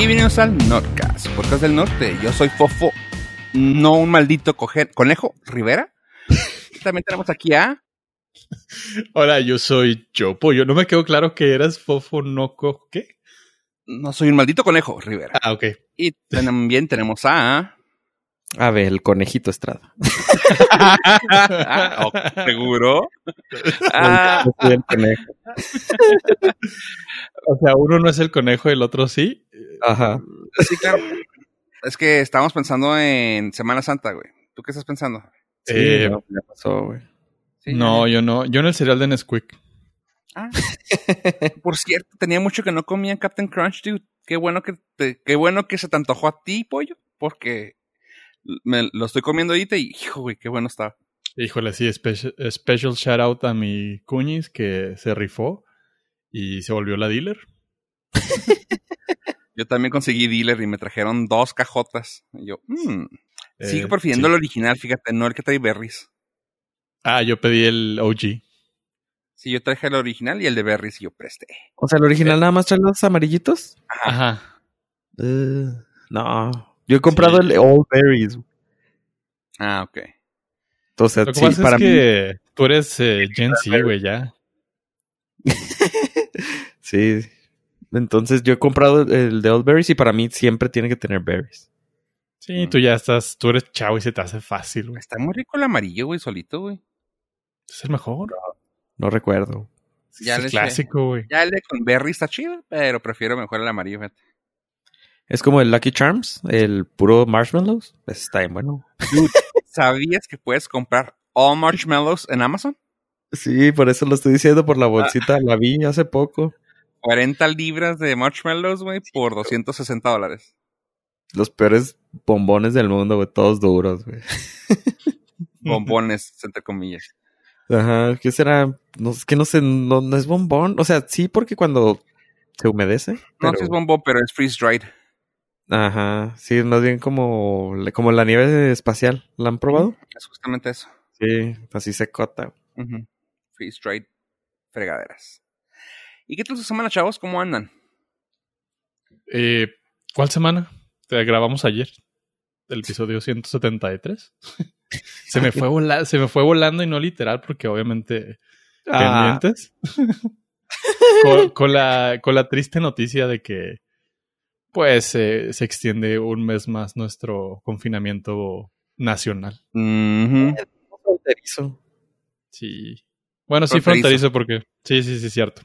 bienvenidos al Nordcast, podcast del norte. Yo soy Fofo, no un maldito conejo, Rivera. También tenemos aquí a... Hola, yo soy Chopo. Yo no me quedó claro que eras Fofo Noco. ¿Qué? No soy un maldito conejo, Rivera. Ah, ok. Y también tenemos a... A ver, el conejito Estrada. Ah, ¿Seguro? Ah. O sea, uno no es el conejo y el otro sí. Ajá. sí, claro. Es que estábamos pensando en Semana Santa, güey. ¿Tú qué estás pensando? Sí, Eh, no, ya pasó, güey. Sí, no, yo no. Yo en el cereal de Nesquik. Ah. Por cierto, tenía mucho que no comía Captain Crunch, dude. Qué bueno que te- qué bueno que se te antojó a ti, pollo, porque me lo estoy comiendo ahorita y, hijo, güey, qué bueno estaba. Híjole, sí, special, special shout out a mi cuñis que se rifó y se volvió la dealer. Yo también conseguí dealer y me trajeron dos cajotas. Y yo, mmm, sigo Eh, prefiriendo sí. el original, fíjate, no el que trae berries. Ah, yo pedí el OG. Sí, yo traje el original y el de berries y yo presté. O sea, el original nada más trae los amarillitos. Ajá. No. Yo he comprado Sí. el All Berries. Ah, ok. Entonces, Lo que sí, pasa para es que tú eres eh, Gen Z, güey, ya. mí. Sí. Entonces, yo he comprado el de All Berries y para mí siempre tiene que tener berries. Sí, tú ya estás, tú eres chavo y se te hace fácil, güey. Está muy rico el amarillo, güey, solito, güey. Es el mejor. No recuerdo. Ya es el clásico, güey. Ya el de con berries está chido, pero prefiero mejor el amarillo, fíjate. Es como el Lucky Charms, el puro marshmallows. Está bien bueno. ¿Sabías que puedes comprar all marshmallows en Amazon? Sí, por eso lo estoy diciendo por la bolsita. La vi hace poco. 40 libras de marshmallows, güey, por 260 dólares. Los peores bombones del mundo, güey. Todos duros, güey. Bombones, entre comillas. Ajá, ¿qué será? No, es que no sé, no, no es bombón. O sea, sí, porque cuando se humedece. No pero- si es bombón, pero es freeze dried. Ajá, sí, más bien como, como la nieve espacial. ¿La han probado? Es justamente eso. Sí, así secota. Ujú. Freeze dried fregaderas. ¿Y qué tal su semana, chavos? ¿Cómo andan? Eh, ¿Cuál semana? Te grabamos ayer. El episodio 173. se, me fue vola- se me fue volando y no literal, porque obviamente Ah, pendientes. con, con la, con la triste noticia de que pues eh, se extiende un mes más nuestro confinamiento nacional. Fronterizo. Sí. Bueno, sí, Fronterizo. fronterizo, porque. Sí, sí, sí, cierto.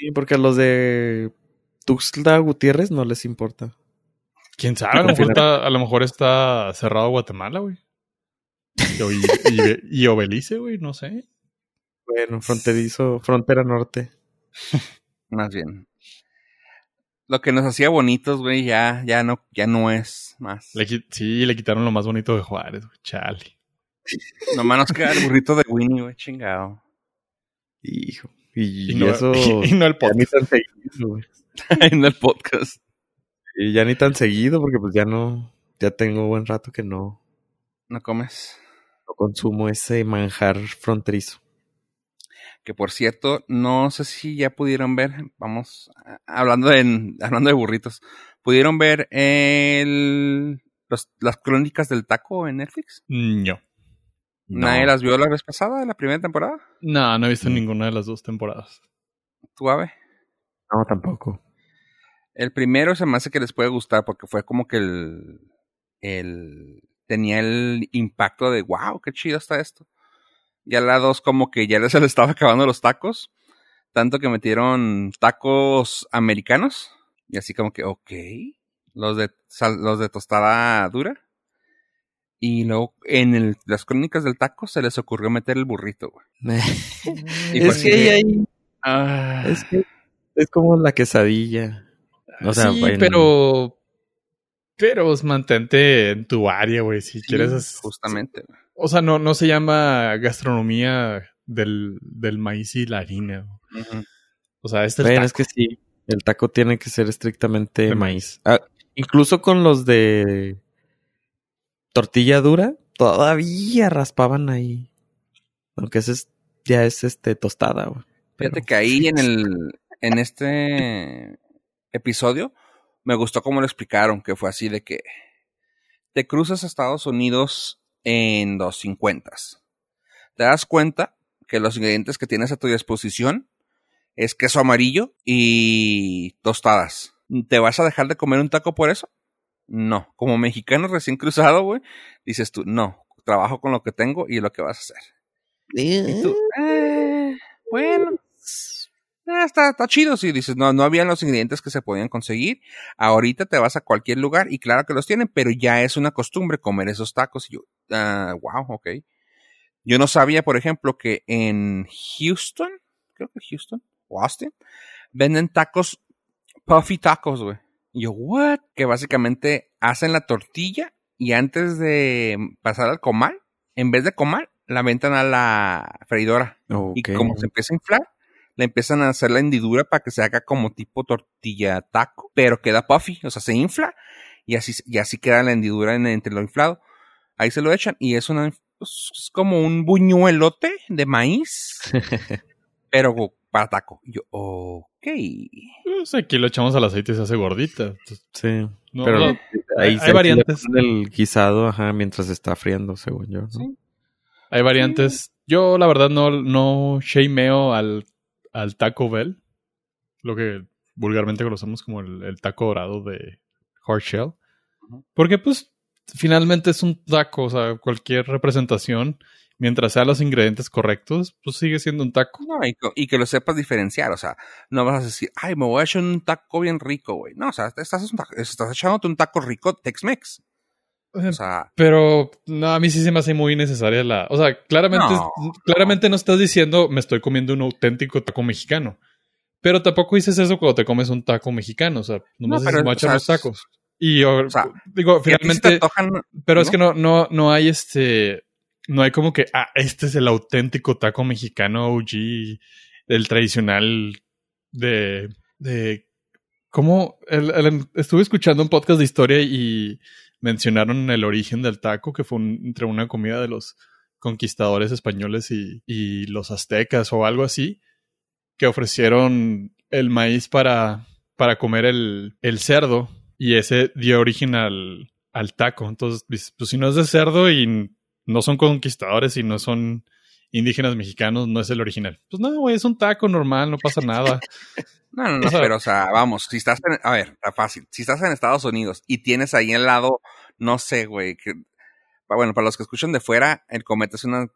Sí, porque a los de Tuxtla Gutiérrez no les importa. Quién sabe, a lo mejor está, a lo mejor está cerrado Guatemala, güey. Y, y, y Obelice, güey, no sé. Bueno, fronterizo, frontera norte. Más bien. Lo que nos hacía bonitos, güey, ya, ya no, ya no es más. Le sí, le quitaron lo más bonito de Juárez, güey. Chale. Nomás nos queda el burrito de Winnie, güey, chingado. Hijo. Y, Y, no, eso y no el ya ni podcast. tan seguido, güey. en el podcast. Y ya ni tan seguido, porque pues ya no, ya tengo buen rato que no, ¿No comes? no consumo ese manjar fronterizo. Que por cierto, no sé si ya pudieron ver, vamos, hablando de, hablando de burritos, ¿pudieron ver el, los- las crónicas del taco en Netflix? No. ¿Nadie las vio la vez pasada, la primera temporada? No, no he visto Mm. ninguna de las dos temporadas. ¿Tú, Ave? No, tampoco. El primero se me hace que les puede gustar porque fue como que el, el tenía el impacto de wow, qué chido está esto. Ya la dos como que ya se le estaba acabando los tacos, tanto que metieron tacos americanos y así como que ok, los de sal- los de tostada dura. Y luego en el- las crónicas del taco se les ocurrió meter el burrito, güey. Es que sí. ahí Ah, es que es como la quesadilla. O sea, sí, en- pero. Pero pues, mantente en tu área, güey. Si quieres. justamente. güey. O sea, no, no se llama gastronomía del, del maíz y la harina. güey. Ujú. O sea, este es Bueno, es que sí, el taco tiene que ser estrictamente De maíz. Ah, incluso con los de tortilla dura, todavía raspaban ahí. Aunque ese es, ya es este tostada, güey. Fíjate Pero- que ahí en el en este episodio me gustó cómo lo explicaron, que fue así de que te cruzas a Estados Unidos en 250. Te das cuenta que los ingredientes que tienes a tu disposición es queso amarillo y tostadas. ¿Te vas a dejar de comer un taco por eso? No. Como mexicano recién cruzado, güey, dices tú, no, trabajo con lo que tengo y lo que vas a hacer. Y tú, eh, bueno, eh, está, chido. Si dices, no, no habían los ingredientes que se podían conseguir. Ahorita te vas a cualquier lugar y claro que los tienen, pero ya es una costumbre comer esos tacos. Y yo, wow, ok. Yo no sabía, por ejemplo, que en Houston, creo que Houston Austin, venden tacos, puffy tacos, güey. Y yo, what? Que básicamente hacen la tortilla y antes de pasar al comal, en vez de comal, la ventan a la freidora. Y como se empieza a inflar, le empiezan a hacer la hendidura para que se haga como tipo tortilla taco, pero queda puffy, o sea, se infla y así, y así queda la hendidura entre lo inflado. Ahí se lo echan y es una pues, es como un buñuelote de maíz, pero para taco. yo, ok. Pues aquí lo echamos al aceite y se hace gordita. Sí. pero ahí hay, variantes. El guisado, ajá, mientras está friendo, según yo. Sí. Hay variantes. Yo, la verdad, no, no shameo al, al Taco Bell. Lo que vulgarmente conocemos como el, taco dorado de Hard Shell. Porque, pues, finalmente es un taco. O sea, cualquier representación mientras sean los ingredientes correctos, pues sigue siendo un taco. No, y, que lo sepas diferenciar, o sea, no vas a decir, ay, me voy a echar un taco bien rico, güey. No, o sea, estás, estás echándote un taco rico Tex-Mex. O sea, pero no, a mí sí se me hace muy necesaria la. O sea, claramente, no, claramente no. estás diciendo me estoy comiendo un auténtico taco mexicano. Pero tampoco dices eso cuando te comes un taco mexicano. O sea, nomás no, me los tacos. Y yo, digo, finalmente. pero es que no, no, no hay este. No hay como que, ah, este es el auténtico taco mexicano OG, el tradicional de. de ¿Cómo? estuve escuchando un podcast de historia y mencionaron el origen del taco, que fue entre una comida de los conquistadores españoles y, los aztecas o algo así, que ofrecieron el maíz para, para comer el, cerdo y ese dio origen al, al taco. Entonces, pues si no es de cerdo y no son conquistadores y no son indígenas mexicanos, no es el original. Pues no, güey, es un taco normal, no pasa nada. No, no, no, pero o sea, vamos, si estás en, a ver, está fácil, si estás en Estados Unidos y tienes ahí al lado, no sé, güey, que, bueno, para los que escuchan de fuera, el Cometa es una,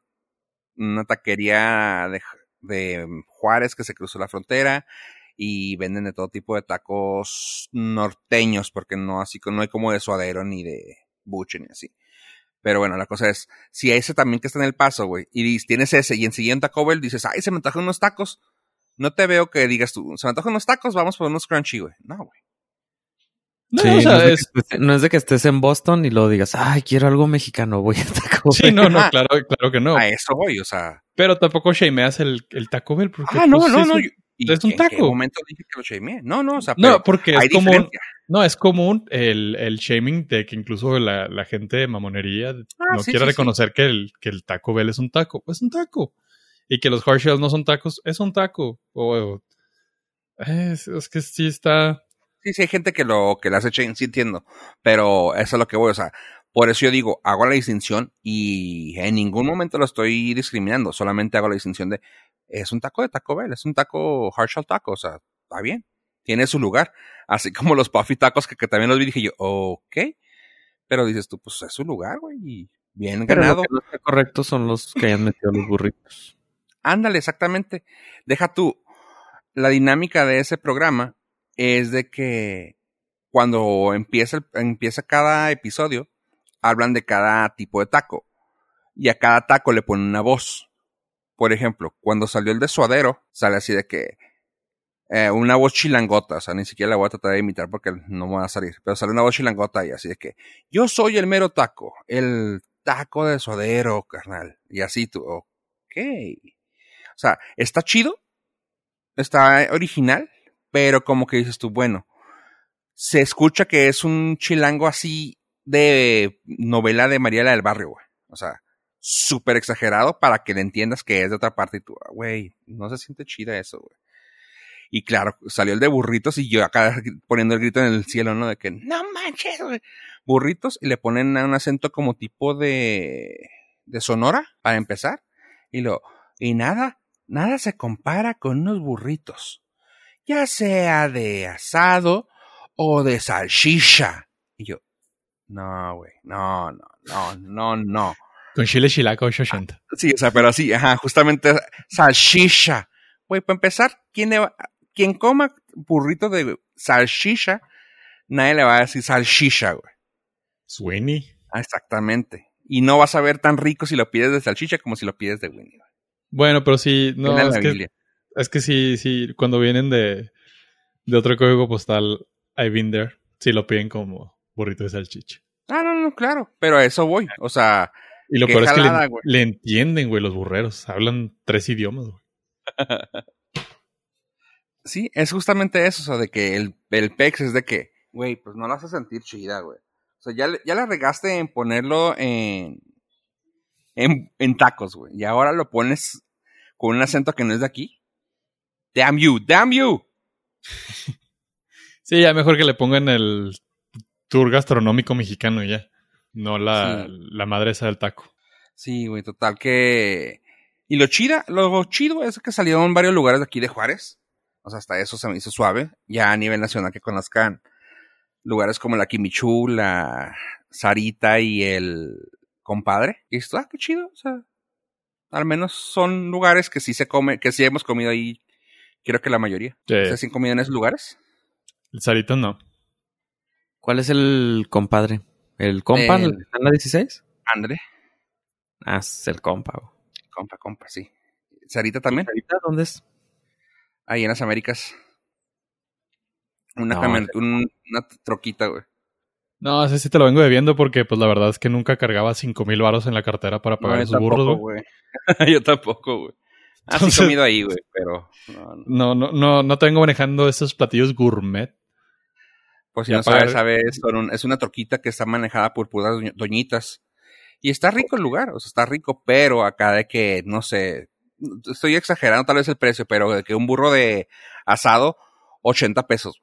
una taquería de, de Juárez que se cruzó la frontera y venden de todo tipo de tacos norteños, porque no así, no hay como de suadero ni de buche ni así. Pero bueno, la cosa es, si ese también que está en el paso, güey, y tienes ese y enseguida en Taco Bell dices, ay, se me antojan unos tacos, no te veo que digas tú, se me antojan unos tacos, vamos por unos crunchy, güey. No, güey. No, o sea, no, es de que estés en Boston y lo digas, ay, quiero algo mexicano, voy a Taco Bell. Sí, no, no, claro, claro que no. A eso voy, o sea. Pero tampoco shameas el, el Taco Bell. Porque, ah, no, pues, no, no. es un taco. ¿En qué momento dije que lo shameé? No, no, o sea, no, porque es común. No, es común el, el shaming de que incluso la, la gente de mamonería ah, no quiere reconocer Que, el, que el Taco Bell es un taco. Es un taco y que los hard shells no son tacos, es un taco. O, es, que sí está. Sí, sí, hay gente que lo que las echa, sí entiendo. Pero eso es lo que voy, o sea, por eso yo digo, hago la distinción y en ningún momento lo estoy discriminando, solamente hago la distinción de es un taco de Taco Bell, es un taco hard shell taco, o sea, está bien, tiene su lugar. Así como los puffy tacos que, también los vi, dije yo, ok. Pero dices tú, pues es su lugar, güey, y bien ganado. Lo que correcto son los que hayan metido los burritos. Ándale, exactamente. Deja tú. La dinámica de ese programa es de que cuando empieza, empieza cada episodio, hablan de cada tipo de taco. Y a cada taco le ponen una voz. Por ejemplo, cuando salió el de suadero, sale así de que eh, una voz chilangota, o sea, ni siquiera la voy a tratar de imitar porque no me va a salir, pero sale una voz chilangota y así de que yo soy el mero taco, el taco de suadero, carnal. Y así tú, ok. O sea, está chido, está original, pero como que dices tú, bueno, se escucha que es un chilango así de novela de Mariela del Barrio, güey. O sea, súper exagerado para que le entiendas que es de otra parte y tú, ah, güey, no se siente chida eso, güey. Y claro, salió el de burritos y yo acá poniendo el grito en el cielo, ¿no? De que, no manches, güey. Burritos y le ponen un acento como tipo de, de sonora para empezar. Y lo, y nada, nada se compara con unos burritos. Ya sea de asado o de salchicha. Y yo, no, güey, no, no, no, no, no. Con chile chilaca 880. Sí, o sea, pero así, ajá, justamente salchicha. Güey, para empezar, ¿quién, le va, quien coma burrito de salchicha, nadie le va a decir salchicha, güey. Sweeney. Ah, exactamente. Y no vas a ver tan rico si lo pides de salchicha como si lo pides de Winnie. Bueno, pero sí, no, es que, es que sí, sí, cuando vienen de, de otro código postal, I've been there, sí lo piden como burrito de salchicha. Ah, no, no, claro, pero a eso voy, o sea... Y lo peor es que le, le, entienden, güey, los burreros, hablan tres idiomas, güey. sí, es justamente eso, o sea, de que el, el PEX es de que, güey, pues no lo hace sentir chida, güey. O sea, ya, ya la regaste en ponerlo en, en, en tacos, güey. Y ahora lo pones con un acento que no es de aquí. Damn you, damn you. sí, ya mejor que le pongan el tour gastronómico mexicano ya. No la, la madre esa del taco. Sí, güey, total que... Y lo chida, lo chido es que salieron en varios lugares de aquí de Juárez. O sea, hasta eso se me hizo suave. Ya a nivel nacional que conozcan lugares como la Kimichu, la Sarita y el compadre. Y esto, ah, qué chido. O sea, al menos son lugares que sí se come, que sí hemos comido ahí. Creo que la mayoría. Sí. ¿Ustedes han comido en esos lugares? El Sarita no. ¿Cuál es el compadre? ¿El compa? El, ¿Está en la 16? André. Ah, es el compa. Compa, compa, sí. ¿Sarita también? ¿Sarita dónde es? Ahí en las Américas. Una, una troquita, güey. No, ese sí te lo vengo debiendo porque, pues, la verdad es que nunca cargaba cinco mil varos en la cartera para pagar esos burros, güey. yo tampoco, güey. Así he comido ahí, güey, pero... No no. no, no, te vengo manejando esos platillos gourmet. Pues si no sabes, sabes, es una troquita que está manejada por puras doñitas. Y está rico el lugar, o sea, está rico, pero acá de que, no sé, estoy exagerando tal vez el precio, pero de que un burro de asado, 80 pesos.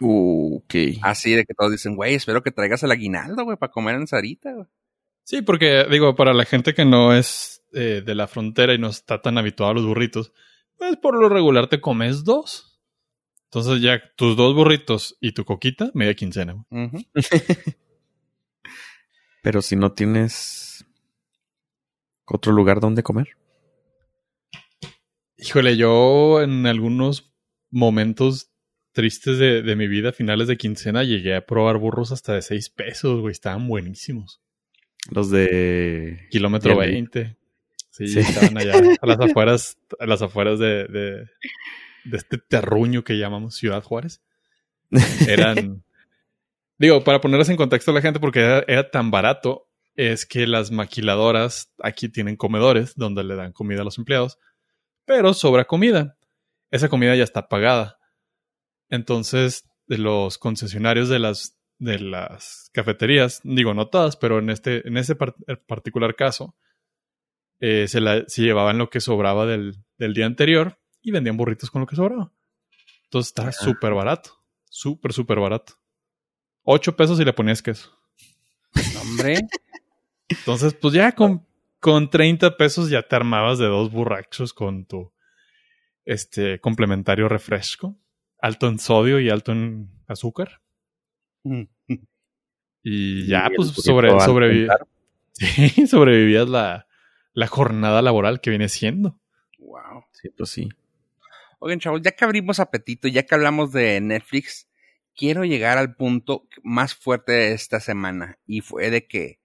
ok. Así de que todos dicen, güey, espero que traigas el aguinaldo, güey, para comer en Sarita, güey. Sí, porque digo, para la gente que no es eh, de la frontera y no está tan habituado a los burritos, pues por lo regular te comes dos. Entonces ya tus dos burritos y tu coquita, media quincena. Güey. Pero si no tienes otro lugar donde comer. Híjole, yo en algunos momentos tristes de, mi vida, finales de quincena, llegué a probar burros hasta de 6 pesos, güey. Estaban buenísimos. Los de... Kilómetro 20. Sí, estaban allá a las afueras, a las afueras de, de, de este terruño que llamamos Ciudad Juárez. Eran Digo, para ponerlas en contexto a la gente, porque era, tan barato, es que las maquiladoras aquí tienen comedores donde le dan comida a los empleados, pero sobra comida. Esa comida ya está pagada. Entonces, los concesionarios de las, de las cafeterías, digo no todas, pero en, este, en ese particular caso, eh, se, la, se, llevaban lo que sobraba del, del, día anterior y vendían burritos con lo que sobraba. Entonces está súper barato. Súper, súper barato. 8 pesos y le ponías queso. Hombre. Entonces, pues ya con, con 30 pesos ya te armabas de dos burrachos con tu este complementario refresco, alto en sodio y alto en azúcar. y ya, pues sobre, sí, sobrevivías la, la jornada laboral que viene siendo. Wow. Sí, pues sí. Oigan, chavos, ya que abrimos apetito, ya que hablamos de Netflix, quiero llegar al punto más fuerte de esta semana y fue de que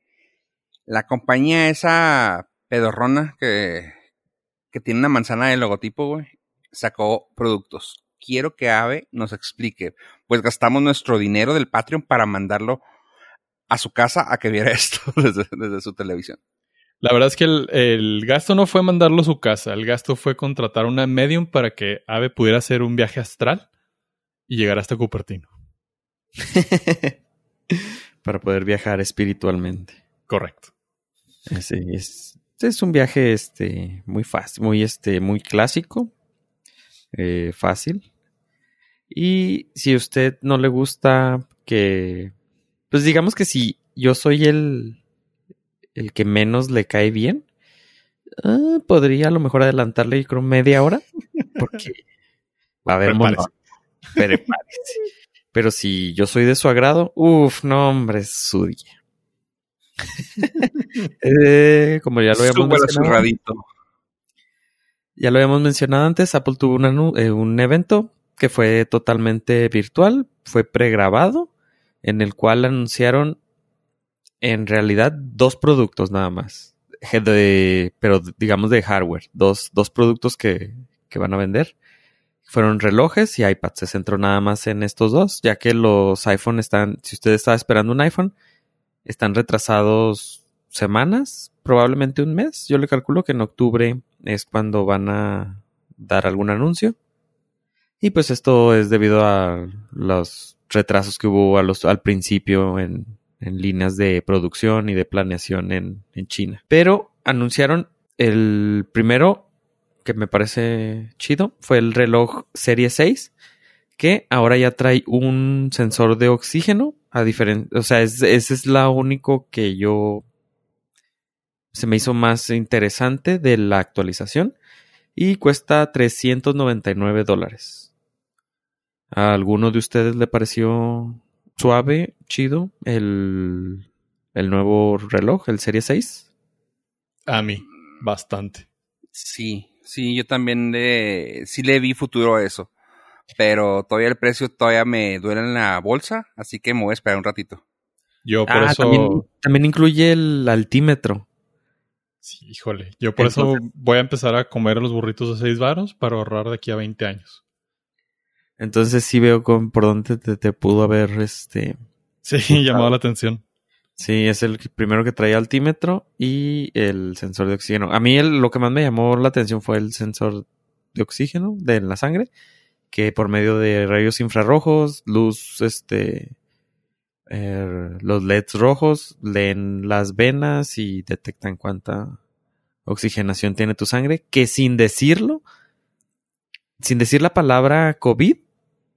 la compañía esa pedorrona que, que tiene una manzana de logotipo, güey, sacó productos. Quiero que Ave nos explique. Pues gastamos nuestro dinero del Patreon para mandarlo a su casa a que viera esto desde, su televisión. La verdad es que el, el, gasto no fue mandarlo a su casa, el gasto fue contratar una medium para que Ave pudiera hacer un viaje astral y llegar hasta Cupertino. Para poder viajar espiritualmente. Correcto. Sí, es, es un viaje este, muy fácil, muy, este, muy clásico. eh, fácil. Y si a usted no le gusta que, pues digamos que si yo soy el, el que menos le cae bien, ah, podría a lo mejor adelantarle creo media hora, porque va a haber Pero si yo soy de su agrado, uff, no hombre. Eh, como ya lo habíamos mencionado. Ya lo habíamos mencionado antes, Apple tuvo eh, un evento que fue totalmente virtual, fue pregrabado, en el cual anunciaron en realidad dos productos nada más. pero digamos de hardware, dos, dos productos que, que van a vender. Fueron relojes y iPad. Se centró nada más en estos dos, ya que los iPhone están, si usted estaba esperando un iPhone, están retrasados semanas, probablemente un mes. Yo le calculo que en octubre es cuando van a dar algún anuncio. Y pues esto es debido a los retrasos que hubo a los, al principio en, en líneas de producción y de planeación en, en China. Pero anunciaron el primero, que me parece chido, fue el reloj Serie 6, que ahora ya trae un sensor de oxígeno a diferente, o sea, ese es la único que yo se me hizo más interesante de la actualización y cuesta 399 dólares. ¿A alguno de ustedes le pareció suave, chido el, el nuevo reloj, el Serie 6? A mí, bastante. Sí, sí, yo también le, sí le vi futuro a eso pero todavía el precio todavía me duele en la bolsa, así que me voy a esperar un ratito. Yo por ah, eso... También, incluye el altímetro. Sí, híjole. Yo por eso voy a empezar a comer los burritos de 6 varos para ahorrar de aquí a 20 años. Entonces sí veo por dónde te, pudo haber este... Sí, llamado la atención. Sí, es el primero que trae altímetro y el sensor de oxígeno. A mí lo que más me llamó la atención fue el sensor de oxígeno de la sangre que por medio de rayos infrarrojos, luz, este, er, los LEDs rojos leen las venas y detectan cuánta oxigenación tiene tu sangre, que sin decirlo, sin decir la palabra COVID,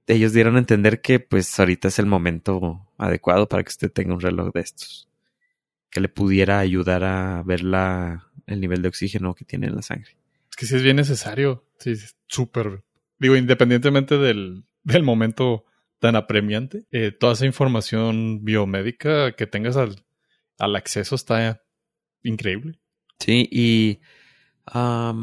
ellos dieron a entender que pues ahorita es el momento adecuado para que usted tenga un reloj de estos, que le pudiera ayudar a ver la, el nivel de oxígeno que tiene en la sangre. Es que sí es bien necesario, sí, súper digo, independientemente del, del momento tan apremiante, eh, toda esa información biomédica que tengas al, al acceso está increíble. Sí, y ah,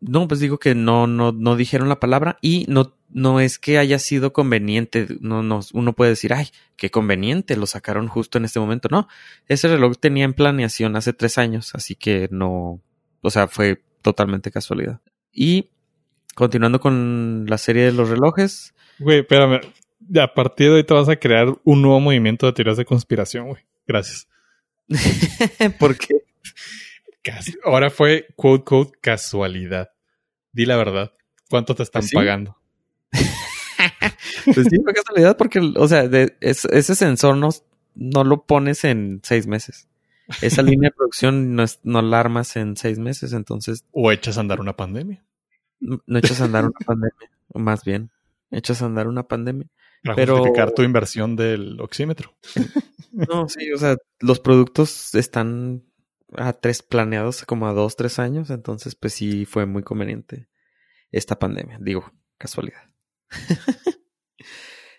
no, pues digo que no, no, no dijeron la palabra y no, no es que haya sido conveniente. No, no, uno puede decir, ay, qué conveniente, lo sacaron justo en este momento. No, ese reloj tenía en planeación hace tres años, así que no, o sea, fue totalmente casualidad. Y Continuando con la serie de los relojes. Güey, espérame. A partir de hoy te vas a crear un nuevo movimiento de teorías de conspiración, güey. Gracias. ¿Por qué? Casi. Ahora fue quote quote casualidad. Di la verdad. ¿Cuánto te están pagando? pues sí, fue casualidad porque, o sea, ese sensor no, no lo pones en seis meses. Esa línea de producción no, no la armas en seis meses, entonces. O echas a andar una pandemia. No echas a andar una pandemia, más bien, echas a andar una pandemia. Para pero... justificar tu inversión del oxímetro. No, sí, o sea, los productos están a tres planeados como a dos, tres años, entonces pues sí fue muy conveniente esta pandemia, digo, casualidad.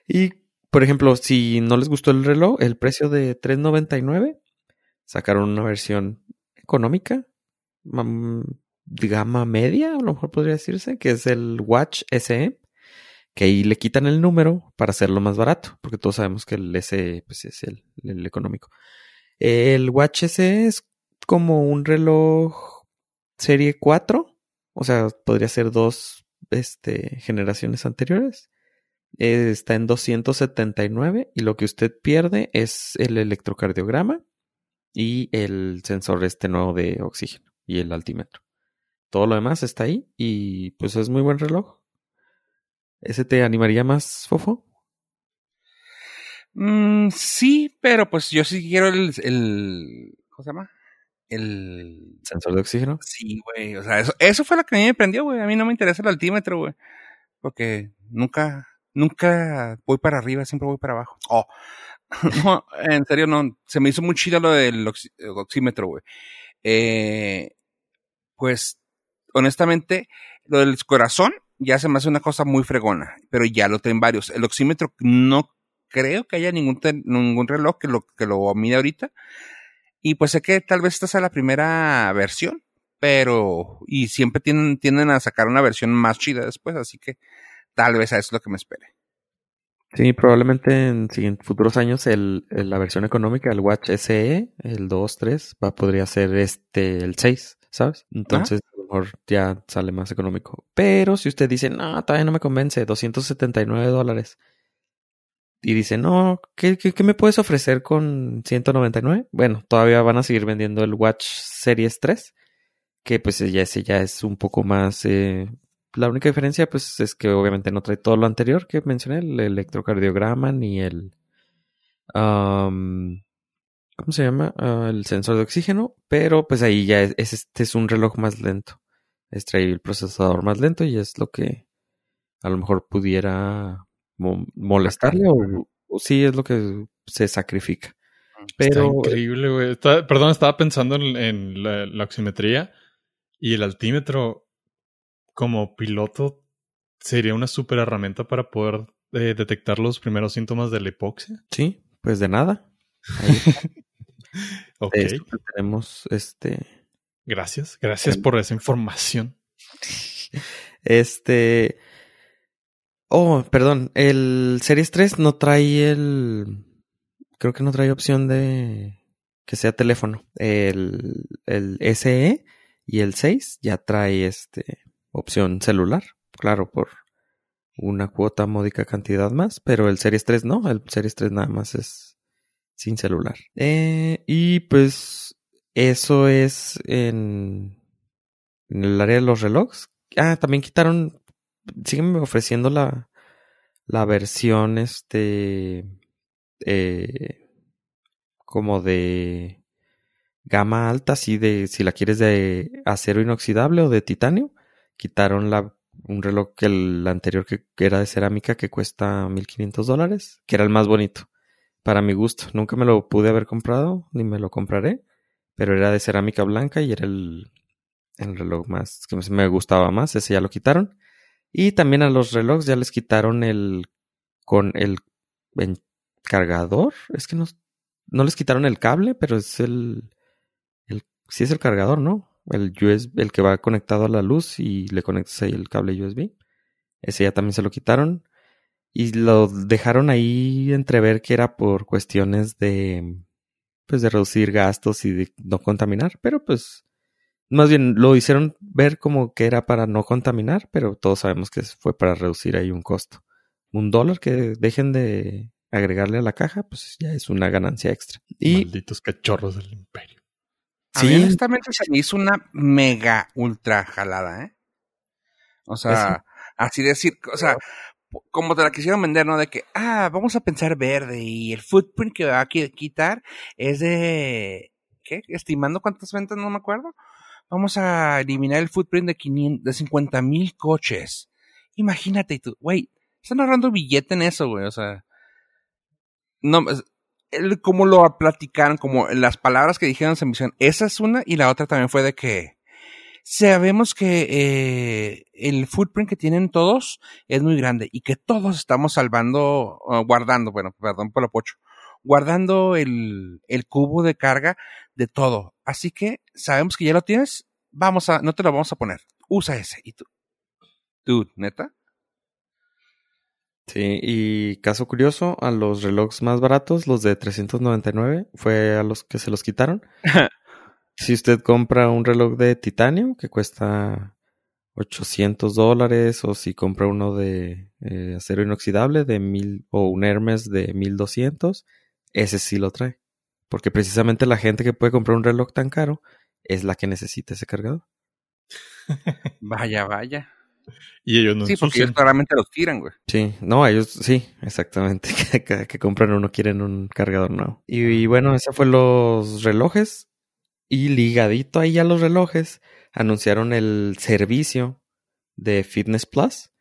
y, por ejemplo, si no les gustó el reloj, el precio de $3.99, sacaron una versión económica, de gama media, a lo mejor podría decirse, que es el Watch SE, que ahí le quitan el número para hacerlo más barato, porque todos sabemos que el SE pues, es el, económico. El Watch SE es como un reloj serie 4, o sea, podría ser dos este, generaciones anteriores. Está en 279 y lo que usted pierde es el electrocardiograma y el sensor este nuevo de oxígeno y el altímetro. Todo lo demás está ahí y pues es muy buen reloj. ¿Ese te animaría más, Fofo? Mm, sí, pero pues yo sí quiero el, el ¿cómo se llama? El sensor de oxígeno. Sí, güey, o sea, eso, eso fue lo que a mí me prendió, güey. A mí no me interesa el altímetro, güey. porque nunca, nunca voy para arriba, siempre voy para abajo. Oh, no, en serio, no, se me hizo muy chido lo del oxímetro, güey. Eh, pues, honestamente, lo del corazón ya se me hace una cosa muy fregona, pero ya lo tienen varios. El oxímetro no creo que haya ningún, ningún reloj que lo, que lo mide ahorita. Y pues sé que tal vez esta sea la primera versión, pero, y siempre tienden, tienden a sacar una versión más chida después, así que tal vez a eso es lo que me espere. Sí, probablemente en, futuros años el, la versión económica, el Watch SE, el 2, 3, va, podría ser este, el 6, ¿sabes? Entonces, ya sale más económico. Pero si usted dice, no, todavía no me convence, 279 dólares. Y dice, no, ¿qué, qué, me puedes ofrecer con 199? Bueno, todavía van a seguir vendiendo el Watch Series 3, que pues ya ese ya es un poco más eh, la única diferencia, pues, es que obviamente no trae todo lo anterior que mencioné, el electrocardiograma ni el. ¿Cómo se llama? Ah, el sensor de oxígeno. Pero pues ahí ya es, este es un reloj más lento. Es traer el procesador más lento y es lo que a lo mejor pudiera molestarle o, sí es lo que se sacrifica. Pero, Está increíble, güey. perdón, estaba pensando en, la oximetría y el altímetro como piloto sería una super herramienta para poder eh, detectar los primeros síntomas de la hipoxia. Sí, pues de nada. ok. tenemos este. Gracias, gracias por esa información. Este. Oh, perdón. El Series 3 no trae el. Creo que no trae opción de que sea teléfono. El, el SE y el 6 ya trae este opción celular, claro, por una cuota módica cantidad más, pero el Series 3 no, el Series 3 nada más es sin celular. Eh, y pues eso es en, el área de los relojes. Ah, también quitaron, siguen ofreciendo la, la versión, este, eh, como de gama alta, así de si la quieres de acero inoxidable o de titanio quitaron la, un reloj que el anterior que, era de cerámica que cuesta 1500 dólares, que era el más bonito, para mi gusto. Nunca me lo pude haber comprado, ni me lo compraré, pero era de cerámica blanca y era el, el reloj más que me gustaba más, ese ya lo quitaron. Y también a los relojes ya les quitaron el con el, cargador, es que no, no les quitaron el cable, pero es el, el sí es el cargador, ¿no? el USB, el que va conectado a la luz y le conectas ahí el cable USB. Ese ya también se lo quitaron. Y lo dejaron ahí entrever que era por cuestiones de pues de reducir gastos y de no contaminar, pero pues más bien lo hicieron ver como que era para no contaminar, pero todos sabemos que fue para reducir ahí un costo. Un dólar que dejen de agregarle a la caja, pues ya es una ganancia extra. Y, Malditos cachorros del imperio. A mí honestamente se me hizo una mega ultra jalada, ¿eh? O sea, así decir, o sea, como te la quisieron vender, ¿no? De que, ah, vamos a pensar verde y el footprint que va a quitar es de, ¿qué? Estimando cuántas ventas, no me acuerdo. Vamos a eliminar el footprint de, 500, de 50 mil coches. Imagínate tú, güey, están ahorrando billete en eso, güey, o sea. No, como lo platicaron, como las palabras que dijeron en misión, esa es una y la otra también fue de que sabemos que eh, el footprint que tienen todos es muy grande y que todos estamos salvando, guardando, bueno, perdón por lo pocho, guardando el, el cubo de carga de todo. Así que sabemos que ya lo tienes, vamos a, no te lo vamos a poner, usa ese. Y tú, dude, neta. Sí, y caso curioso, a los relojes más baratos, los de 399, fue a los que se los quitaron. si usted compra un reloj de titanio que cuesta 800 dólares, o si compra uno de eh, acero inoxidable de mil, o un Hermes de 1200, ese sí lo trae. Porque precisamente la gente que puede comprar un reloj tan caro es la que necesita ese cargador. vaya, vaya. Y ellos no Sí, porque ellos claramente los tiran, güey. Sí, no, ellos sí, exactamente. que, que compran uno quieren un cargador nuevo. Y, bueno, esos fueron los relojes. Y ligadito ahí a los relojes, anunciaron el servicio de Fitness Plus.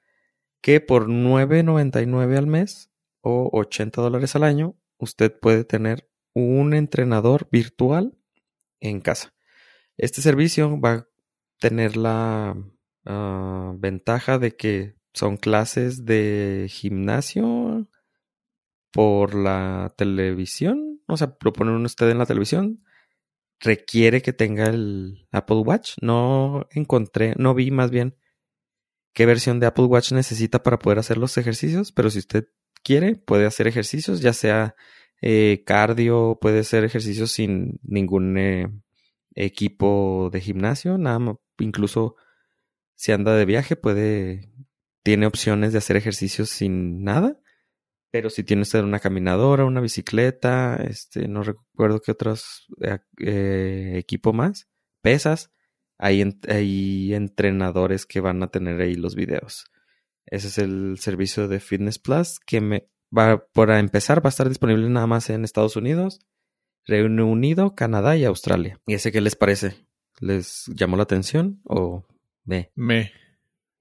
que por $9.99 al mes o 80 dólares al año, usted puede tener un entrenador virtual en casa. Este servicio va a tener la ah, ventaja de que son clases de gimnasio por la televisión. O sea, lo pone usted en la televisión. Requiere que tenga el Apple Watch. No encontré, no vi más bien qué versión de Apple Watch necesita para poder hacer los ejercicios, pero si usted quiere, puede hacer ejercicios, ya sea eh, cardio, puede hacer ejercicios sin ningún eh, equipo de gimnasio, nada más, incluso si anda de viaje, puede, tiene opciones de hacer ejercicios sin nada. Pero si tiene usted una caminadora, una bicicleta, este, no recuerdo qué otros eh, equipo más, pesas, hay, entrenadores que van a tener ahí los videos. Ese es el servicio de Fitness Plus que me va para empezar va a estar disponible nada más en Estados Unidos, Reino Unido, Canadá y Australia. ¿Y ese qué les parece? ¿Les llamó la atención o me? Me.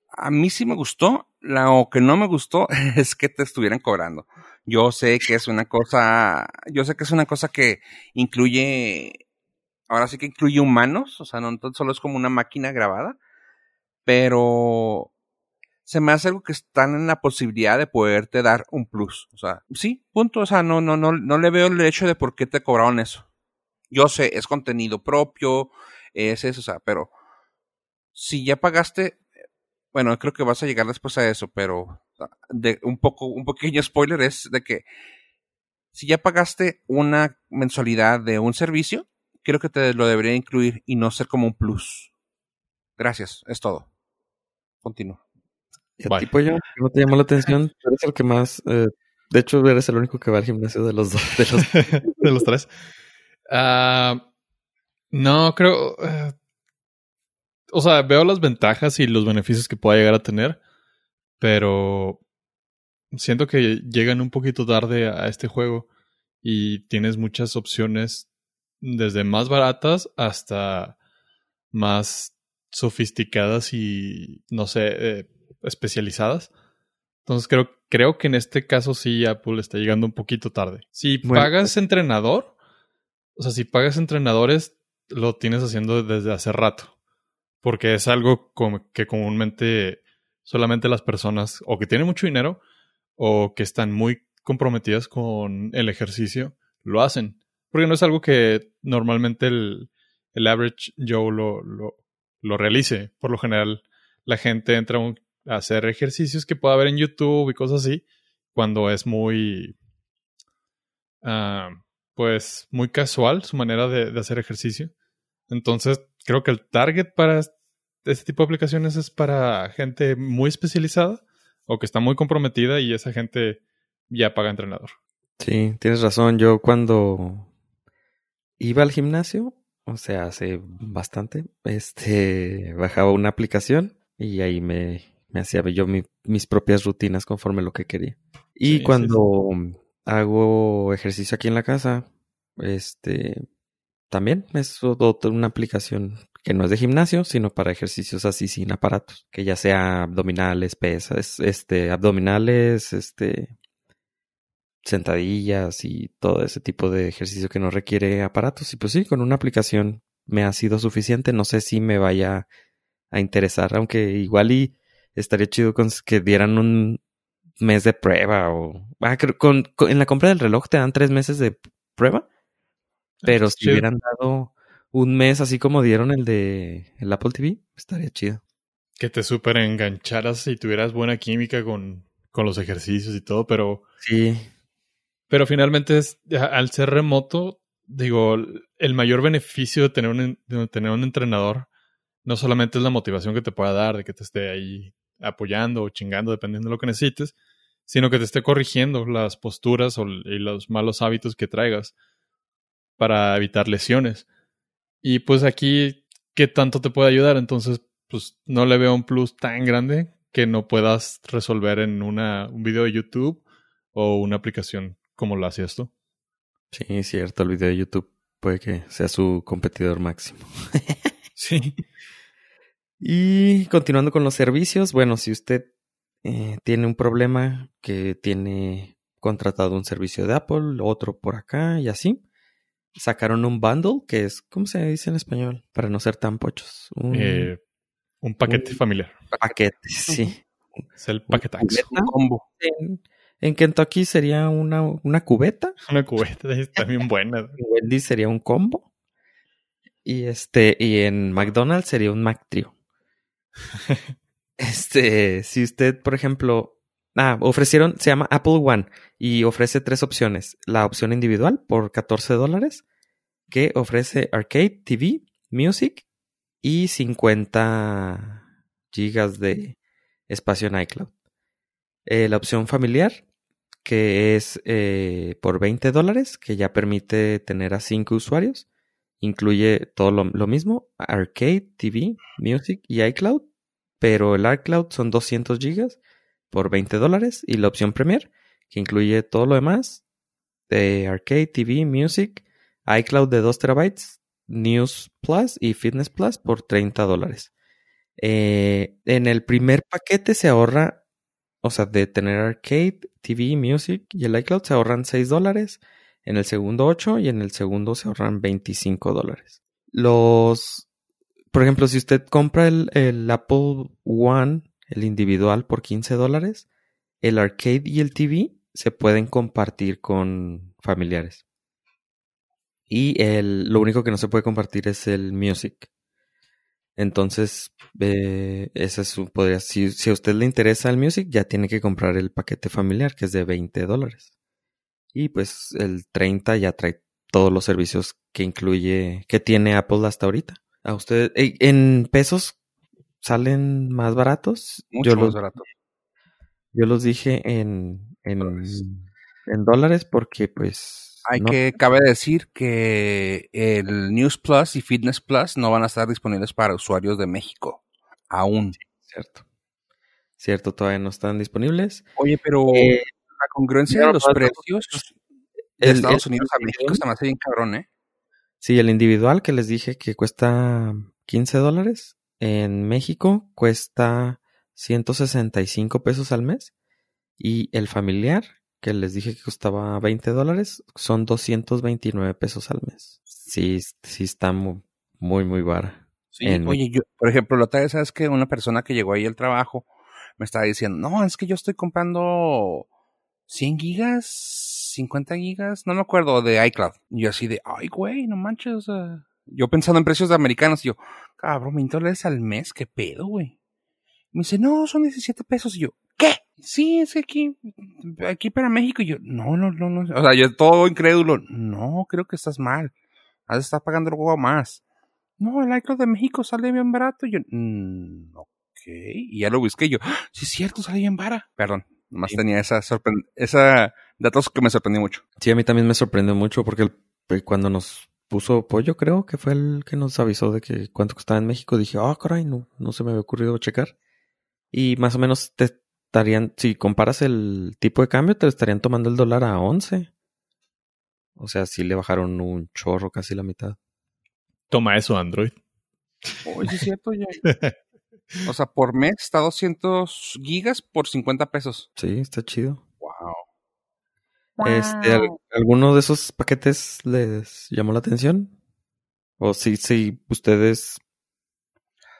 A mí sí me gustó. Lo que no me gustó es que te estuvieran cobrando. Yo sé que es una cosa, yo sé que es una cosa que incluye ahora sí que incluye humanos, o sea, no solo es como una máquina grabada, pero se me hace algo que están en la posibilidad de poderte dar un plus. O sea, sí, punto. O sea, no, no, no, no le veo el hecho de por qué te cobraron eso. Yo sé, es contenido propio, es eso, o sea, pero si ya pagaste, bueno, creo que vas a llegar después a eso, pero de un poco, un pequeño spoiler es de que si ya pagaste una mensualidad de un servicio, creo que te lo debería incluir y no ser como un plus. Gracias, es todo. Continúo. ¿Y a tipo yo? ¿No te llamó la atención? eres el que más... Eh, de hecho, eres el único que va al gimnasio de los dos. De los, tres. Ah, no, creo... Eh, o sea, veo las ventajas y los beneficios que pueda llegar a tener, pero siento que llegan un poquito tarde a este juego y tienes muchas opciones desde más baratas hasta más sofisticadas y, no sé, eh, especializadas. Entonces creo, creo que en este caso sí Apple está llegando un poquito tarde. Si pagas entrenador, o sea, si pagas entrenadores, lo tienes haciendo desde hace rato. Porque es algo que comúnmente solamente las personas o que tienen mucho dinero o que están muy comprometidas con el ejercicio lo hacen. Porque no es algo que normalmente el, el average Joe lo, lo, realice. Por lo general, la gente entra a hacer ejercicios que pueda ver en YouTube y cosas así, cuando es muy, uh, pues, muy casual su manera de, de, hacer ejercicio. Entonces, creo que el target para este tipo de aplicaciones es para gente muy especializada o que está muy comprometida y esa gente ya paga entrenador. Sí, tienes razón. Yo cuando iba al gimnasio, o sea, hace bastante, este, bajaba una aplicación y ahí me, me hacía yo mis propias rutinas conforme lo que quería. Y cuando hago ejercicio aquí en la casa, este, también es una aplicación que no es de gimnasio, sino para ejercicios así sin aparatos, que ya sea abdominales, pesas, este, abdominales, este, sentadillas y todo ese tipo de ejercicio que no requiere aparatos. Y pues sí, con una aplicación me ha sido suficiente. No sé si me vaya a interesar, aunque igual y estaría chido con que dieran un mes de prueba o... Ah, en la compra del reloj te dan tres meses de prueba, pero si hubieran dado un mes así como dieron el de el Apple TV, estaría chido. Que te súper engancharas y tuvieras buena química con, con los ejercicios y todo, pero... Sí. Pero finalmente, es, al ser remoto, digo, el mayor beneficio de tener, un, de tener un entrenador no solamente es la motivación que te pueda dar, de que te esté ahí apoyando o chingando, dependiendo de lo que necesites, sino que te esté corrigiendo las posturas o, y los malos hábitos que traigas para evitar lesiones. Y pues aquí, ¿qué tanto te puede ayudar? Entonces, pues no le veo un plus tan grande que no puedas resolver en una, un video de YouTube o una aplicación como lo hacías tú. Sí, es cierto, el video de YouTube puede que sea su competidor máximo. sí. Y continuando con los servicios, bueno, si usted eh, tiene un problema que tiene contratado un servicio de Apple, otro por acá y así. Sacaron un bundle que es, ¿cómo se dice en español? Para no ser tan pochos. Un, eh, paquete familiar. Paquete, sí. Es el paquetax. Un combo. En, en, Kentucky sería una, una cubeta. Una cubeta, está bien buena. En Wendy sería un combo. Y este, y en McDonald's sería un McTrio. este, si usted, por ejemplo, Ah, ofrecieron, se llama Apple One y ofrece tres opciones. La opción individual por 14 dólares, que ofrece Arcade, TV, Music y 50 gigas de espacio en iCloud. Eh, la opción familiar, que es eh, por 20 dólares, que ya permite tener a 5 usuarios. Incluye todo lo, lo, mismo, Arcade, TV, Music y iCloud, pero el iCloud son 200 gigas por 20 dólares y la opción Premier, que incluye todo lo demás de Arcade, TV, Music, iCloud de 2 terabytes, News Plus y Fitness Plus por 30 dólares. Eh, en el primer paquete se ahorra, o sea, de tener Arcade, TV, Music y el iCloud se ahorran 6 dólares, en el segundo 8 y en el segundo se ahorran 25 dólares. Los, por ejemplo, si usted compra el, el Apple One el individual por 15 dólares. El arcade y el TV se pueden compartir con familiares. Y el, lo único que no se puede compartir es el music. Entonces, eh, ese es podría, si, si, a usted le interesa el music, ya tiene que comprar el paquete familiar, que es de 20 dólares. Y pues el 30 ya trae todos los servicios que incluye, que tiene Apple hasta ahorita. A usted, en pesos, salen más baratos. Mucho yo más los, baratos. Yo los dije en, en, en dólares porque pues... Hay que, cabe decir que el News Plus y Fitness Plus no van a estar disponibles para usuarios de México. Aún. cierto. Cierto, todavía no están disponibles. Oye, pero eh, la congruencia de los precios de Estados Unidos a México se me hace bien cabrón, ¿eh? Sí, el individual que les dije que cuesta 15 dólares, en México cuesta 165 pesos al mes y el familiar, que les dije que costaba 20 dólares, son 229 pesos al mes. Sí, sí está muy, muy, muy vara. Sí, oye, yo, por ejemplo, la otra vez, ¿sabes que Una persona que llegó ahí al trabajo me estaba diciendo, no, es que yo estoy comprando 100 gigas, 50 gigas, no me acuerdo, de iCloud. Y yo así de, ay, güey, no manches, yo pensando en precios de americanos, y yo, cabrón, 20 dólares al mes, ¿qué pedo, güey? Me dice, no, son 17 pesos. Y yo, ¿qué? Sí, es aquí, aquí para México. Y yo, no, no, no, no. O sea, yo todo incrédulo. No, creo que estás mal. Has estar pagando algo más. No, el iCloud de México sale bien barato. Y yo, mmm, ok. Y ya lo busqué. yo, ¡Ah! sí, es cierto, sale bien barato. Perdón, nomás tenía esa sorpresa, esa datos que me sorprendió mucho. Sí, a mí también me sorprendió mucho porque cuando nos puso pollo, creo que fue el que nos avisó de que cuánto costaba en México. Dije, ah, caray, no, no se me había ocurrido checar. Y más o menos te estarían, si comparas el tipo de cambio, te estarían tomando el dólar a 11. O sea, sí le bajaron un chorro, casi la mitad. Toma eso, Android. Oye, es cierto, ya. o sea, por mes está 200 gigas por 50 pesos. Sí, está chido. Wow. Este, ¿Alguno de esos paquetes les llamó la atención? ¿O si, si ustedes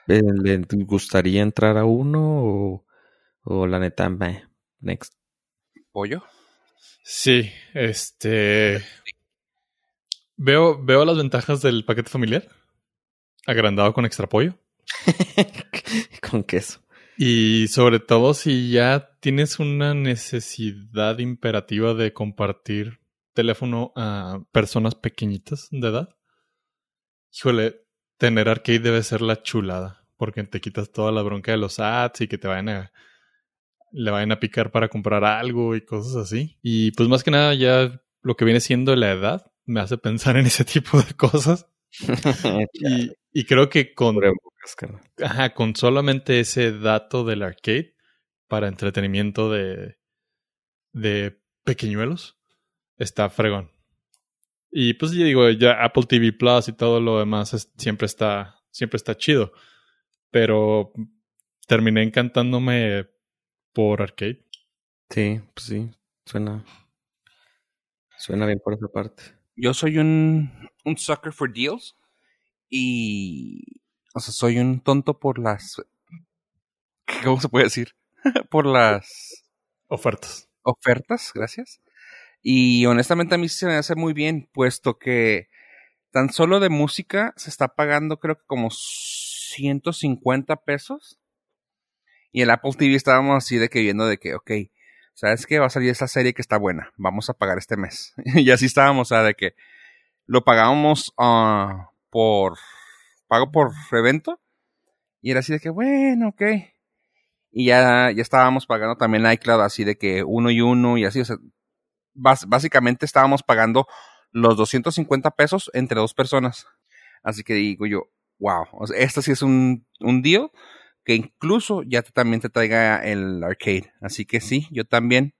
eh, les gustaría entrar a uno o, la neta, meh, next? ¿Pollo? Sí, este... Veo, veo las ventajas del paquete familiar. Agrandado con extra pollo. con queso. Y sobre todo si ya tienes una necesidad imperativa de compartir teléfono a personas pequeñitas de edad. Híjole, tener arcade debe ser la chulada, porque te quitas toda la bronca de los ads y que te vayan a le vayan a picar para comprar algo y cosas así. Y pues más que nada ya lo que viene siendo la edad me hace pensar en ese tipo de cosas. y, y, creo que con Ajá, con solamente ese dato del arcade para entretenimiento de, de pequeñuelos, está fregón. Y pues ya digo, ya Apple TV Plus y todo lo demás siempre está, siempre está chido. Pero terminé encantándome por arcade. Sí, pues sí, suena, suena bien por esa parte. Yo soy un, un sucker for deals y, o sea, soy un tonto por las, ¿cómo se puede decir? por las ofertas. Ofertas, gracias. Y honestamente a mí se me hace muy bien, puesto que tan solo de música se está pagando creo que como 150 pesos. Y en Apple TV estábamos así de que viendo de que, ok, ¿sabes qué? Va a salir esta serie que está buena, vamos a pagar este mes. y así estábamos, o sea, de que lo pagábamos ah, por, pago por evento. Y era así de que, bueno, ok. Y ya, ya estábamos pagando también iCloud así de que uno y uno y así, o sea, básicamente estábamos pagando los 250 pesos entre dos personas. Así que digo yo, wow, o sea, esto sí es un, un deal que incluso ya también te traiga el arcade. Así que sí, yo también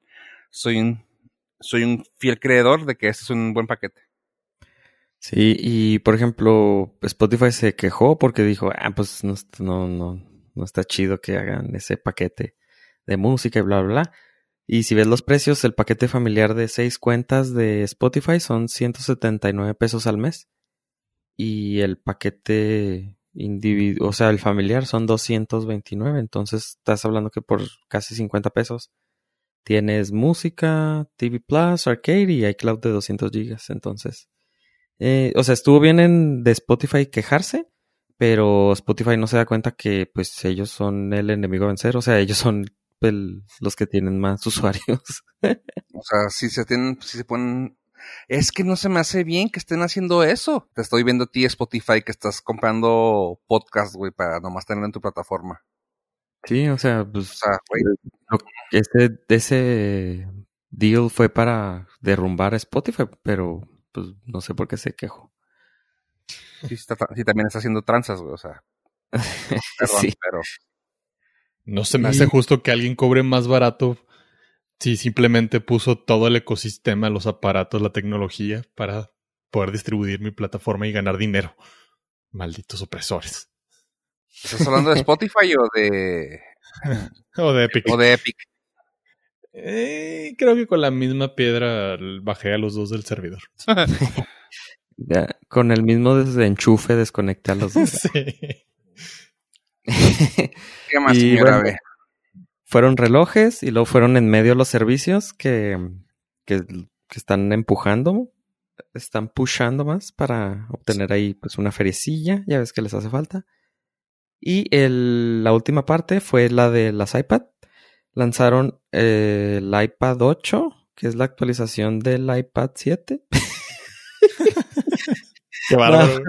soy un, soy un fiel creedor de que este es un buen paquete. Sí, y por ejemplo, Spotify se quejó porque dijo, ah, pues no, no, no, no está chido que hagan ese paquete de música y bla, bla, bla. Y si ves los precios, el paquete familiar de seis cuentas de Spotify son 179 pesos al mes. Y el paquete individual, o sea, el familiar son 229. Entonces estás hablando que por casi 50 pesos tienes música, TV Plus, arcade y iCloud de 200 gigas. Entonces, eh, o sea, estuvo bien en de Spotify quejarse, pero Spotify no se da cuenta que pues ellos son el enemigo a vencer. O sea, ellos son los que tienen más usuarios. o sea, si se tienen, si se ponen es que no se me hace bien que estén haciendo eso. Te estoy viendo a ti, Spotify, que estás comprando podcast, güey, para nomás tenerlo en tu plataforma. Sí, o sea, pues. O sea, güey. Ese, ese deal fue para derrumbar Spotify, pero pues no sé por qué se quejó. Sí, sí también está haciendo tranzas, güey, o sea. Perdón, sí. pero. No se me hace justo que alguien cobre más barato si simplemente puso todo el ecosistema, los aparatos, la tecnología para poder distribuir mi plataforma y ganar dinero. Malditos opresores. ¿Estás hablando de Spotify o de. o de Epic? O de Epic. Eh, creo que con la misma piedra bajé a los dos del servidor. con el mismo desenchufe desconecté a los dos. sí. ¿Qué más, señora Fueron relojes y luego fueron en medio los servicios que, que, están empujando, están pushando más para obtener ahí pues una feriecilla, ya ves que les hace falta. Y el, la última parte fue la de las iPad. Lanzaron eh, el iPad 8, que es la actualización del iPad 7. Qué bárbaro.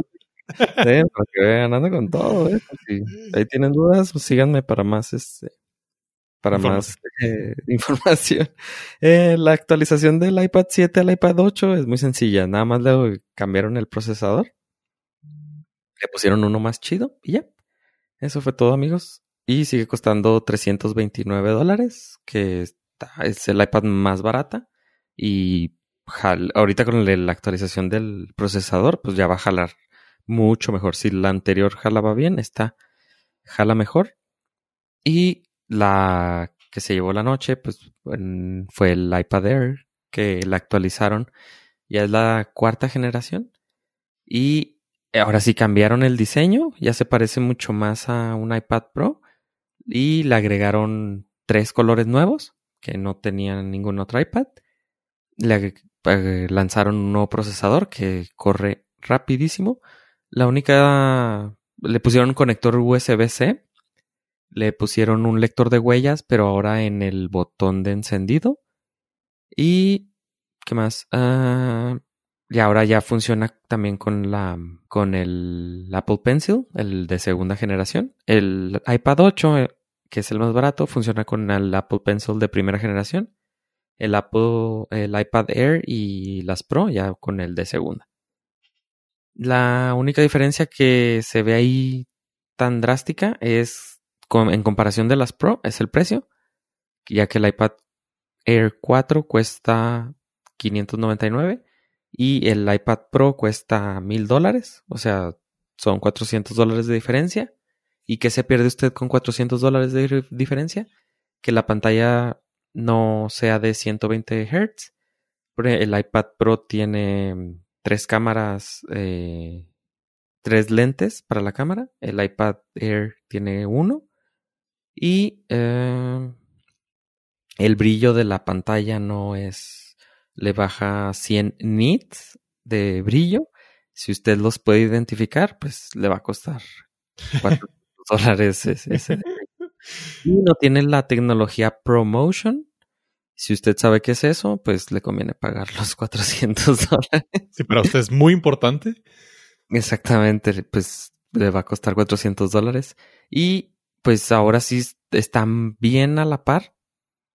Sí, para que ganando con todo, ¿eh? Si ahí tienen dudas, pues síganme para más este para más eh, información. Eh, la actualización del iPad 7 al iPad 8 es muy sencilla. Nada más le cambiaron el procesador. Le pusieron uno más chido y ya. Eso fue todo, amigos. Y sigue costando 329 dólares, que es el iPad más barata. Y ahorita con la actualización del procesador, pues ya va a jalar mucho mejor. Si la anterior jalaba bien, esta jala mejor. Y la que se llevó la noche, pues fue el iPad Air, que la actualizaron. Ya es la cuarta generación. Y ahora sí cambiaron el diseño, ya se parece mucho más a un iPad Pro. Y le agregaron tres colores nuevos que no tenían ningún otro iPad. Eh, lanzaron un nuevo procesador que corre rapidísimo la única... Le pusieron un conector USB-C. Le pusieron un lector de huellas, pero ahora en el botón de encendido. Y... ¿Qué más? Ah, y ahora ya funciona también con la con el Apple Pencil, el de segunda generación. El iPad 8, eh, que es el más barato, funciona con el Apple Pencil de primera generación. El Apple, el iPad Air y las Pro ya con el de segunda. La única diferencia que se ve ahí tan drástica es en comparación de las Pro, es el precio, ya que el iPad Air 4 cuesta 599 y el iPad Pro cuesta 1000 dólares, o sea, son 400 dólares de diferencia. ¿Y qué se pierde usted con 400 dólares de diferencia? que la pantalla no sea de 120 Hz. El iPad Pro tiene tres cámaras, eh, tres lentes para la cámara. El iPad Air tiene uno. Y eh, el brillo de la pantalla no es, le baja 100 nits de brillo. Si usted los puede identificar, pues le va a costar 4 dólares ese. Y no tiene la tecnología ProMotion. Si usted sabe qué es eso, pues le conviene pagar los 400 dólares. Sí, para usted es muy importante. Exactamente, pues le va a costar 400 dólares. Y pues ahora sí están bien a la par.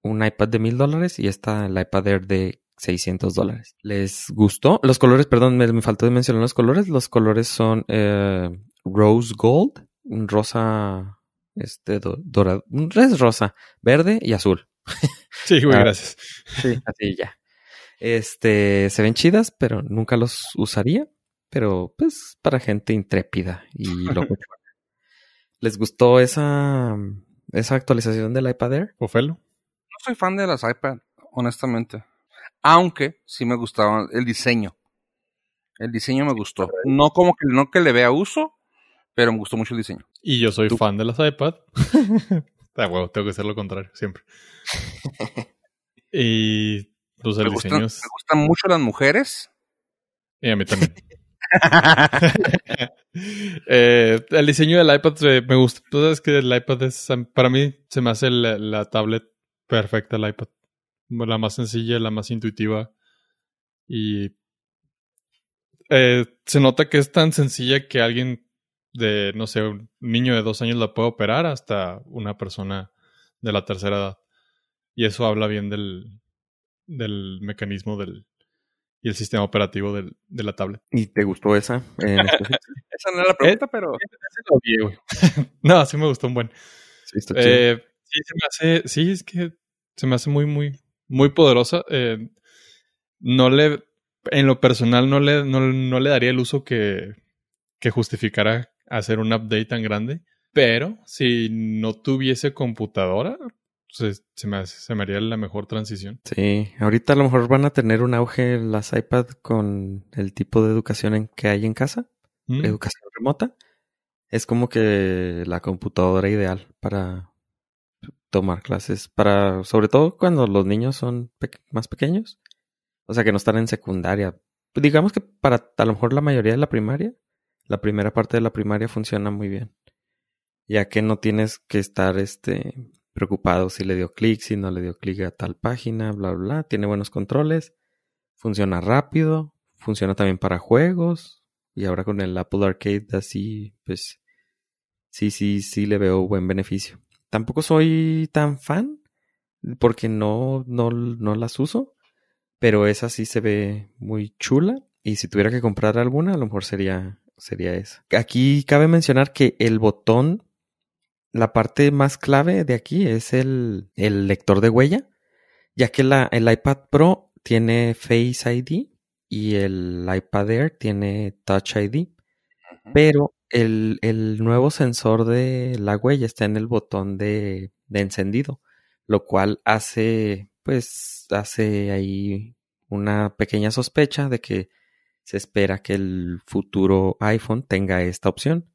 Un iPad de mil dólares y está el iPad Air de 600 dólares. ¿Les gustó? Los colores, perdón, me, faltó de mencionar los colores. Los colores son eh, Rose Gold, un rosa este dorado, es rosa, verde y azul. Sí, güey, ah, gracias. Sí, así ya. Este, se ven chidas, pero nunca los usaría. Pero, pues, para gente intrépida y loco. ¿Les gustó esa, esa actualización del iPad Air? Ofelo. No soy fan de las iPad, honestamente. Aunque sí me gustaba el diseño. El diseño me gustó. No como que no que le vea uso, pero me gustó mucho el diseño. Y yo soy fan de las iPad. ah, huevo, tengo que hacer lo contrario, siempre. y pues el me diseño gustan, Me gustan mucho las mujeres. Y a mí también. Eh, el diseño del iPad me gusta. Tú sabes que el iPad es, para mí, se me hace la, tablet perfecta, el iPad. La más sencilla, la más intuitiva. Y eh, se nota que es tan sencilla que alguien de, no sé, un niño de dos años la puede operar hasta una persona de la tercera edad. Y eso habla bien del, del mecanismo del, y el sistema operativo del, de la tablet. ¿Y te gustó esa? esa no era la pregunta, pero... no, sí me gustó un buen. Sí, eh, sí, se me hace, sí, es que se me hace muy, muy, muy poderosa. Eh, no le, en lo personal, no le, no, no le daría el uso que, que justificara hacer un update tan grande. Pero si no tuviese computadora, pues, se, me, se me haría la mejor transición. Sí, ahorita a lo mejor van a tener un auge las iPad con el tipo de educación en que hay en casa, mm. educación remota. Es como que la computadora ideal para tomar clases, para sobre todo cuando los niños son más pequeños, o sea que no están en secundaria. Digamos que para a lo mejor la mayoría de la primaria, la primera parte de la primaria funciona muy bien. Ya que no tienes que estar este preocupado si le dio clic, si no le dio clic a tal página, bla, bla, Tiene buenos controles, funciona rápido, funciona también para juegos. Y ahora con el Apple Arcade así, pues sí, sí, sí le veo buen beneficio. Tampoco soy tan fan porque no, no, no las uso, pero esa sí se ve muy chula. Y si tuviera que comprar alguna, a lo mejor sería sería eso. Aquí cabe mencionar que el botón, la parte más clave de aquí es el, el lector de huella, ya que la, el iPad Pro tiene Face ID y el iPad Air tiene Touch ID, pero el, el, nuevo sensor de la huella está en el botón de, de encendido, lo cual hace, pues, hace ahí una pequeña sospecha de que se espera que el futuro iPhone tenga esta opción.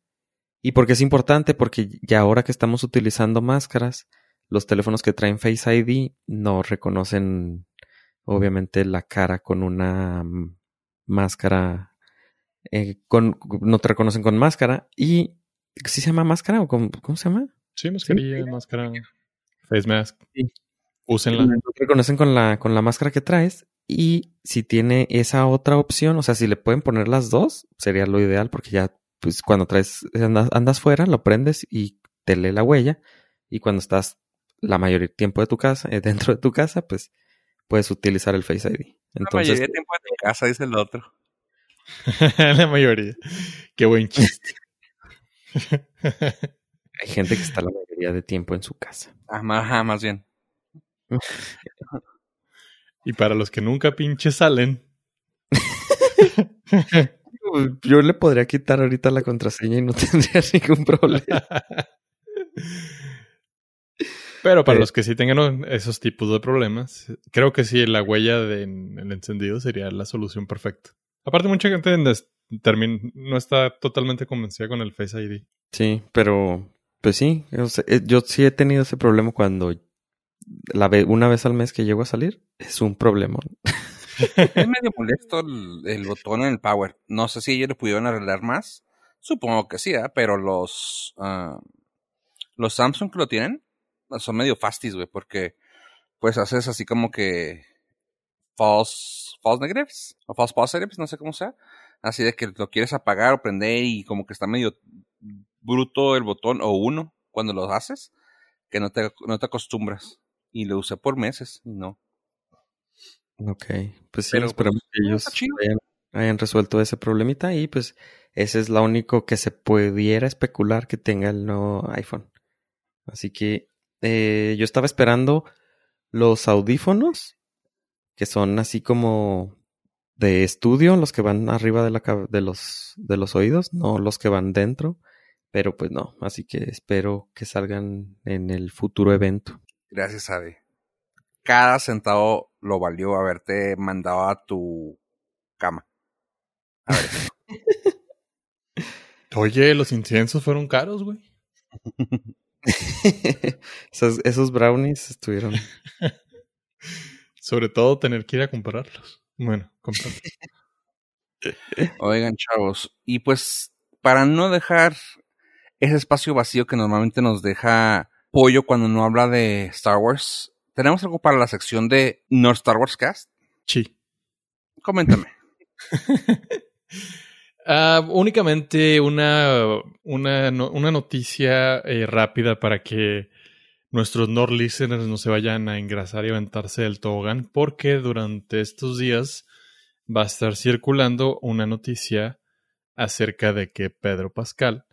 ¿Y por qué es importante? Porque ya ahora que estamos utilizando máscaras, los teléfonos que traen Face ID no reconocen obviamente la cara con una máscara, eh, con, no te reconocen con máscara y ¿sí se llama máscara o cómo, se llama? Sí, mascarilla, máscara, face mask. Sí. Úsenla. No te reconocen con la, con la máscara que traes y si tiene esa otra opción, o sea, si le pueden poner las dos, sería lo ideal porque ya, pues cuando traes, andas, fuera, lo prendes y te lee la huella. Y cuando estás la mayoría del tiempo de tu casa, eh, dentro de tu casa, pues puedes utilizar el Face ID. Entonces, la mayoría del tiempo de tu casa, dice el otro. la mayoría. Qué buen chiste. Hay gente que está la mayoría de tiempo en su casa. Ah, más, más bien. Y para los que nunca pinche salen. Yo le podría quitar ahorita la contraseña y no tendría ningún problema. Pero para los que sí tengan esos tipos de problemas, creo que sí, la huella del encendido sería la solución perfecta. Aparte, mucha gente no está totalmente convencida con el Face ID. Sí, pero pues sí, eh, yo, sí he tenido ese problema cuando la una vez al mes que llego a salir, es un problema. es medio molesto el, botón en el Power. No sé si ellos le pudieron arreglar más. Supongo que sí, ¿eh? pero los, uh, los Samsung que lo tienen son medio fastis, güey, porque pues haces así como que false, false negatives o false positives, no sé cómo sea. Así de que lo quieres apagar o prender y como que está medio bruto el botón o uno cuando lo haces, que no te, no te acostumbras. Y lo usé por meses y no. Ok, pues sí, esperamos que ellos hayan, resuelto ese problemita y pues ese es lo único que se pudiera especular que tenga el nuevo iPhone. Así que eh, yo estaba esperando los audífonos, que son así como de estudio, los que van arriba de, la, de, los, de los oídos, no los que van dentro. Pero pues no, así que espero que salgan en el futuro evento. Gracias, Adi cada centavo lo valió haberte mandado a tu cama. A ver. Oye, los inciensos fueron caros, güey. esos, brownies estuvieron. Sobre todo tener que ir a comprarlos. Bueno, comprarlos. Oigan, chavos. Y pues, para no dejar ese espacio vacío que normalmente nos deja Pollo cuando no habla de Star Wars, ¿Tenemos algo para la sección de North Star Wars Cast? Sí. Coméntame. Ah, únicamente una, una, noticia eh, rápida para que nuestros North listeners no se vayan a engrasar y aventarse del tobogán, porque durante estos días va a estar circulando una noticia acerca de que Pedro Pascal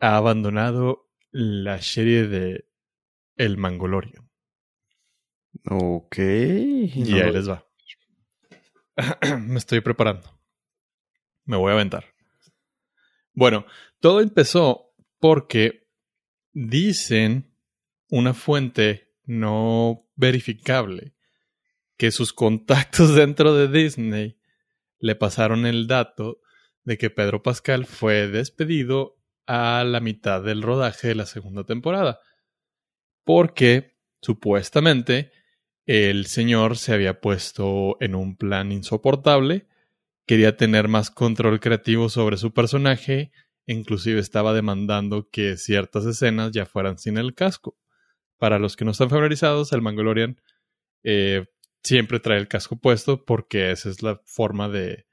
ha abandonado la serie de El Mangolorio. Ok. Y ahí les va. Me estoy preparando. Me voy a aventar. Bueno, todo empezó porque dicen una fuente no verificable que sus contactos dentro de Disney le pasaron el dato de que Pedro Pascal fue despedido a la mitad del rodaje de la segunda temporada. Porque supuestamente el señor se había puesto en un plan insoportable, quería tener más control creativo sobre su personaje, inclusive estaba demandando que ciertas escenas ya fueran sin el casco. Para los que no están familiarizados, el Mangolorian eh, siempre trae el casco puesto porque esa es la forma de,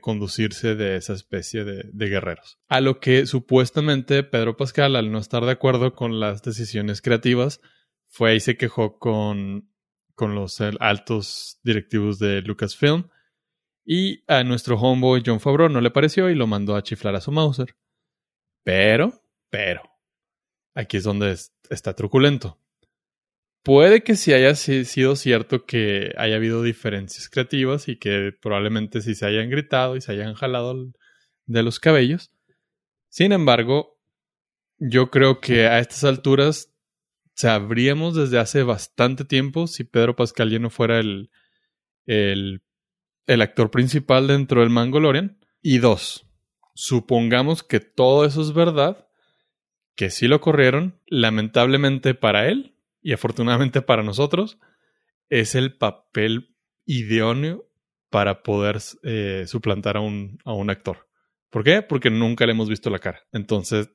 conducirse de esa especie de, de, guerreros. A lo que supuestamente Pedro Pascal, al no estar de acuerdo con las decisiones creativas, fue y se quejó con con los altos directivos de Lucasfilm. Y a nuestro homeboy John Favreau no le pareció y lo mandó a chiflar a su Mauser. Pero, pero, aquí es donde está truculento. Puede que sí haya sido cierto que haya habido diferencias creativas y que probablemente sí se hayan gritado y se hayan jalado de los cabellos. Sin embargo, yo creo que a estas alturas sabríamos desde hace bastante tiempo si Pedro Pascal ya no fuera el, el, el actor principal dentro del Mangolorian. Y dos, supongamos que todo eso es verdad, que sí lo corrieron, lamentablemente para él y afortunadamente para nosotros, es el papel idóneo para poder eh, suplantar a un, a un actor. ¿Por qué? Porque nunca le hemos visto la cara. Entonces,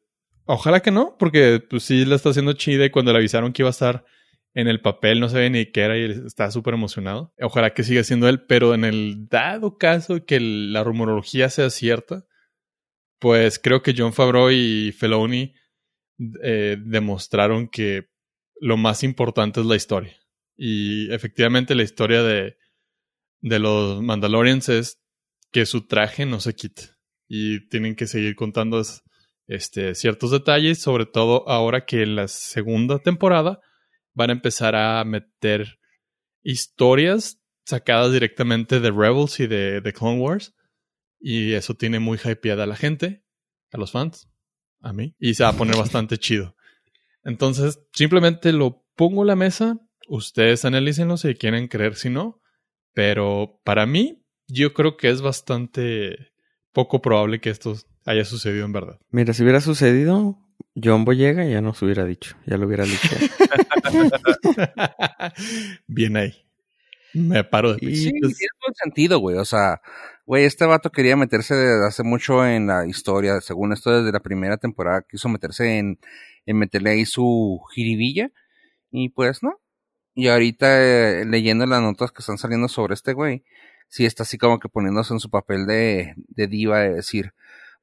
Ojalá que no, porque pues sí la está haciendo chida y cuando le avisaron que iba a estar en el papel no ve ni qué era y está súper emocionado. Ojalá que siga siendo él, pero en el dado caso que la rumorología sea cierta, pues creo que John Favreau y Feloni eh, demostraron que lo más importante es la historia. Y efectivamente la historia de, de los Mandalorians es que su traje no se quite. Y tienen que seguir contando este, ciertos detalles, sobre todo ahora que en la segunda temporada van a empezar a meter historias sacadas directamente de Rebels y de, de Clone Wars. Y eso tiene muy hypeada a la gente, a los fans, a mí, y se va a poner bastante chido. Entonces, simplemente lo pongo la mesa, ustedes analícenlo si quieren creer, si no, pero para mí, yo creo que es bastante poco probable que esto haya sucedido en verdad. Mira, si hubiera sucedido, John Boyega ya nos hubiera dicho, ya lo hubiera dicho. Bien ahí. Me paro de Sí, tiene todo sentido, güey. O sea, güey, este vato quería meterse desde hace mucho en la historia. Según esto, desde la primera temporada quiso meterse en, en meterle ahí su jiribilla. Y pues no. Y ahorita eh, leyendo las notas que están saliendo sobre este güey, sí está así como que poniéndose en su papel de, de diva de decir,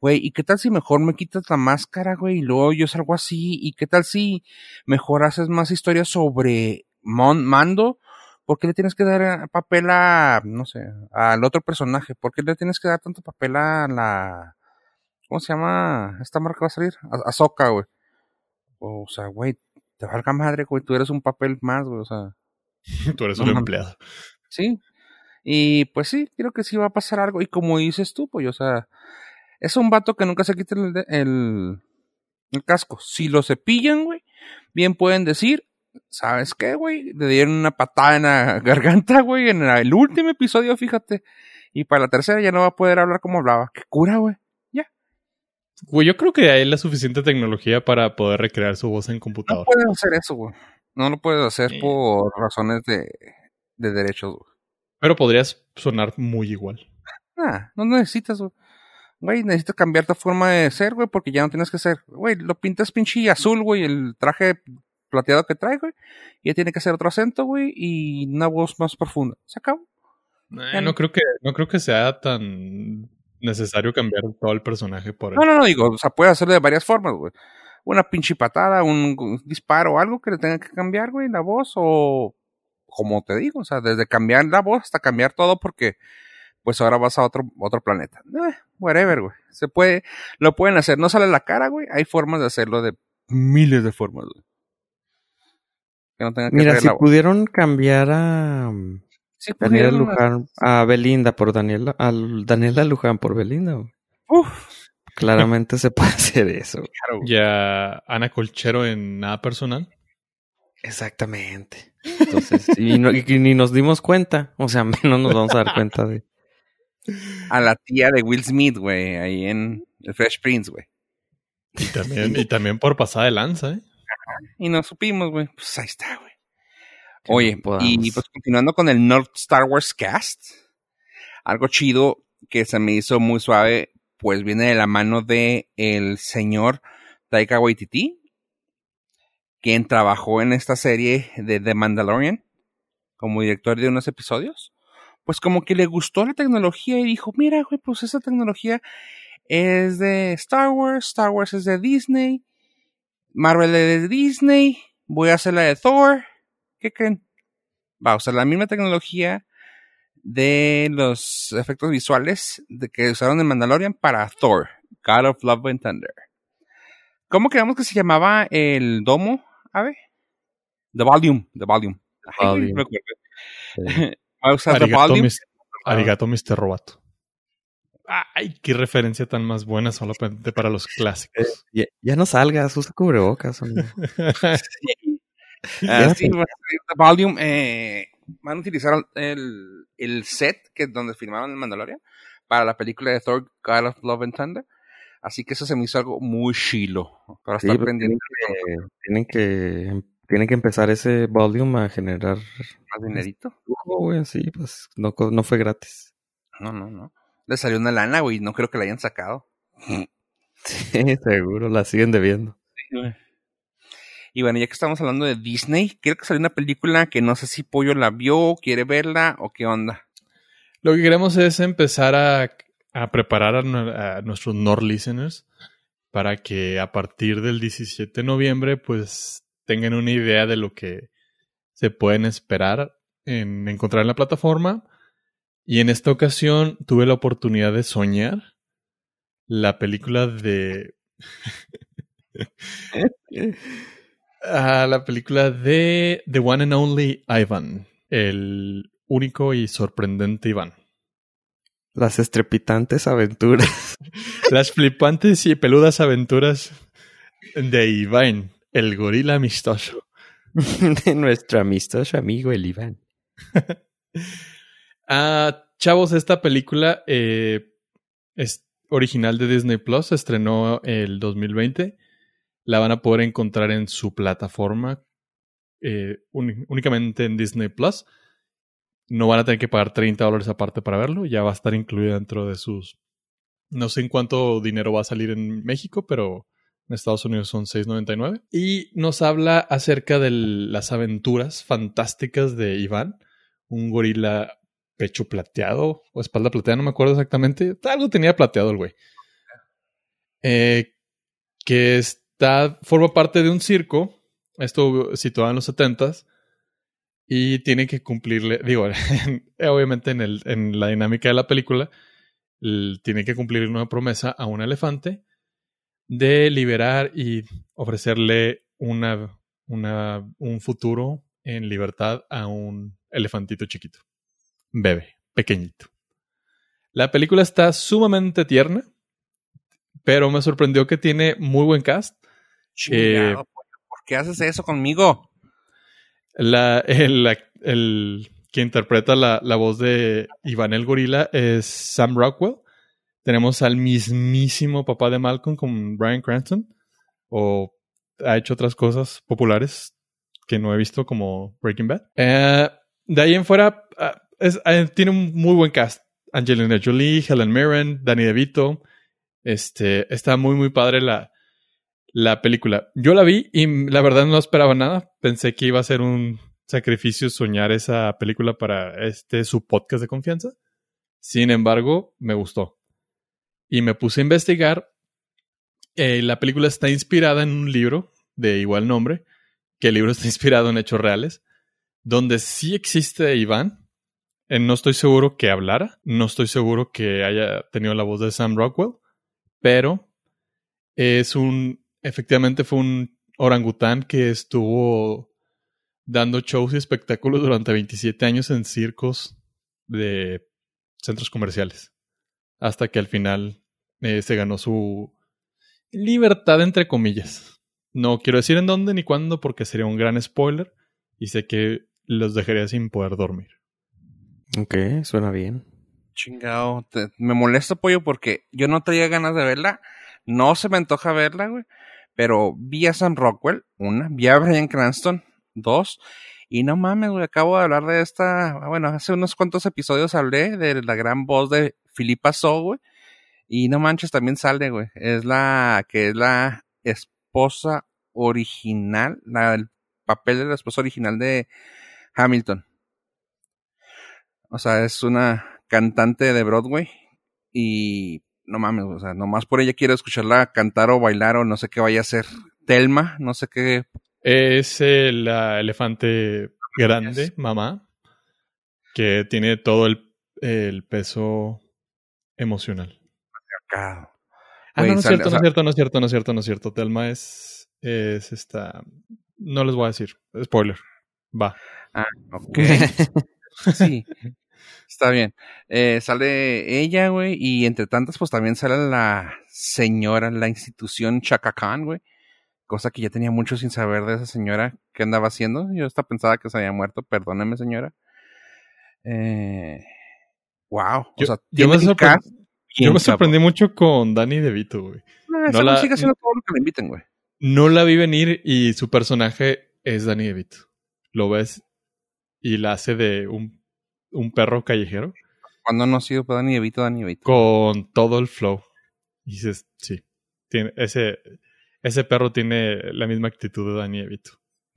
güey, ¿y qué tal si mejor me quitas la máscara, güey? Y luego yo salgo así, ¿y qué tal si mejor haces más historias sobre Mando? ¿Por qué le tienes que dar papel a, no sé, al otro personaje? ¿Por qué le tienes que dar tanto papel a la, ¿cómo se llama? Esta marca va a salir, a, Soca, güey. O sea, güey, te valga madre, güey, tú eres un papel más, güey, o sea. tú eres un empleado. Sí. Y pues sí, creo que sí va a pasar algo. Y como dices tú, pues, o sea, es un vato que nunca se quita el, el, casco. Si lo cepillan, güey, bien pueden decir, ¿sabes qué, güey? Le dieron una patada en la garganta, güey, en el último episodio, fíjate. Y para la tercera ya no va a poder hablar como hablaba. ¡Qué cura, güey! Ya. Güey, yo creo que hay la suficiente tecnología para poder recrear su voz en computador. No puedes hacer eso, güey. No lo puedes hacer por razones de, de derechos, güey. Pero podrías sonar muy igual. Ah, no necesitas, güey güey, necesitas cambiar tu forma de ser, güey, porque ya no tienes que ser, güey, lo pintas pinche azul, güey, el traje plateado que trae, güey, y ya tiene que hacer otro acento, güey, y una voz más profunda. Se acabó. Eh, no creo que, no creo que sea tan necesario cambiar todo el personaje por No, no, no, digo, o sea, puede hacerlo de varias formas, güey. Una pinche patada, un, un disparo, algo que le tenga que cambiar, güey, la voz, o como te digo, o sea, desde cambiar la voz hasta cambiar todo, porque pues ahora vas a otro, otro planeta. Eh, whatever, güey. Se puede, lo pueden hacer. No sale la cara, güey. Hay formas de hacerlo de miles de formas, güey. Que no tenga que Mira, si pudieron cambiar a Daniela Luján, a Belinda por Daniela, a Daniela Luján por Belinda, güey. Uf. Claramente se puede hacer eso. Claro, ya Ana Colchero en nada personal. Exactamente. Entonces, y, ni nos dimos cuenta. O sea, menos nos vamos a dar cuenta de a la tía de Will Smith, güey, ahí en el Fresh Prince, güey. Y también, y también por pasada de lanza, ¿eh? Y nos supimos, güey. Pues ahí está, güey. Oye, y pues continuando con el North Star Wars Cast, algo chido que se me hizo muy suave, pues viene de la mano de el señor Taika Waititi, quien trabajó en esta serie de The Mandalorian como director de unos episodios pues como que le gustó la tecnología y dijo, mira, güey, pues esa tecnología es de Star Wars, Star Wars es de Disney, Marvel es de Disney, voy a hacer la de Thor, ¿qué creen? Va a usar la misma tecnología de los efectos visuales de que usaron en Mandalorian para Thor, God of Love and Thunder. ¿Cómo creemos que se llamaba el domo, Ave? The Volume, The Volume. Ay, a usar Arigato, Arigato, Mr. Roboto. Ay, qué referencia tan más buena solamente para los clásicos. Eh, ya, no salgas, usa cubrebocas. Ah, sí. Volume, eh, van a utilizar el, el set que donde filmaron el Mandalorian para la película de Thor, God of Love and Thunder. Así que eso se me hizo algo muy chilo para estar pues, pendiente. Tienen que tiene que empezar ese volume a generar más dinerito. güey, sí, pues no, no fue gratis. No, no, no. Le salió una lana, güey, no creo que la hayan sacado. Sí, seguro, la siguen debiendo. Y bueno, ya que estamos hablando de Disney, quiero que salga una película que no sé si Pollo la vio, quiere verla o qué onda. Lo que queremos es empezar a, a preparar a, a nuestros Nord listeners para que a partir del 17 de noviembre, pues tengan una idea de lo que se pueden esperar en encontrar en la plataforma. Y en esta ocasión tuve la oportunidad de soñar la película de... Ah, la película de The One and Only Ivan, el único y sorprendente Iván. Las estrepitantes aventuras. Las flipantes y peludas aventuras de Iván. El gorila amistoso. de nuestro amistoso amigo el Iván. ah, chavos, esta película eh, es original de Disney Plus, se estrenó el 2020. La van a poder encontrar en su plataforma eh, únicamente en Disney Plus. No van a tener que pagar 30 dólares aparte para verlo, ya va a estar incluida dentro de sus... No sé en cuánto dinero va a salir en México, pero en Estados Unidos son 6.99. Y nos habla acerca de las aventuras fantásticas de Iván, un gorila pecho plateado o espalda plateada, no me acuerdo exactamente. Algo tenía plateado el güey. Eh, que está, forma parte de un circo, esto situado en los 70 y tiene que cumplirle, digo, obviamente en, el, en la dinámica de la película, tiene que cumplir una promesa a un elefante de liberar y ofrecerle una, una, un futuro en libertad a un elefantito chiquito, bebé, pequeñito. La película está sumamente tierna, pero me sorprendió que tiene muy buen cast. Eh, ¿Por qué haces eso conmigo? La, el, el, que interpreta la, la voz de Iván el Gorila es Sam Rockwell. Tenemos al mismísimo papá de Malcolm con Brian Cranston. O ha hecho otras cosas populares que no he visto como Breaking Bad. Eh, de ahí en fuera, ah, eh, tiene un muy buen cast. Angelina Jolie, Helen Mirren, Danny DeVito. Este, está muy, muy padre la, la película. Yo la vi y la verdad no esperaba nada. Pensé que iba a ser un sacrificio soñar esa película para este su podcast de confianza. Sin embargo, me gustó y me puse a investigar. Eh, la película está inspirada en un libro de igual nombre, que el libro está inspirado en hechos reales, donde sí existe Iván. Eh, no estoy seguro que hablara, no estoy seguro que haya tenido la voz de Sam Rockwell, pero es un, efectivamente fue un orangután que estuvo dando shows y espectáculos durante 27 años en circos de centros comerciales hasta que al final eh, se ganó su libertad entre comillas. No quiero decir en dónde ni cuándo porque sería un gran spoiler y sé que los dejaría sin poder dormir. Ok, suena bien. Chingado, me molesta pollo porque yo no tenía ganas de verla, no se me antoja verla, güey, pero vi a Sam Rockwell, una, vi a Brian Cranston, dos, y no mames, güey, acabo de hablar de esta, bueno, hace unos cuantos episodios hablé de la gran voz de Filipa So, güey. Y no manches, también sale, güey. Es la que es la esposa original, la, el papel de la esposa original de Hamilton. O sea, es una cantante de Broadway y no mames, o sea, nomás por ella quiero escucharla cantar o bailar o no sé qué vaya a hacer. Telma, no sé qué. Es el elefante grande, mamá, que tiene todo el, el peso emocional. Ah, no, no es cierto, no es cierto, no es cierto, no es cierto, no es cierto. Telma es, es esta... No les voy a decir. Spoiler. Va. Ah, ok. sí. Está bien. Eh, sale ella, güey, y entre tantas, pues también sale la señora, la institución Chaka Khan, güey. Cosa que ya tenía mucho sin saber de esa señora que andaba haciendo. Yo hasta pensaba que se había muerto, perdóneme, señora. Eh, Wow. Yo, o sea, yo, me, yo me sorprendí mucho con Danny DeVito, güey. No, la, sigue haciendo todo lo que le inviten, güey. No la vi venir y su personaje es Danny DeVito. Lo ves y la hace de un, un perro callejero. Cuando no ha sido para Danny DeVito, Danny DeVito. Con todo el flow. Y dices, sí. Tiene, ese, ese perro tiene la misma actitud de Danny DeVito.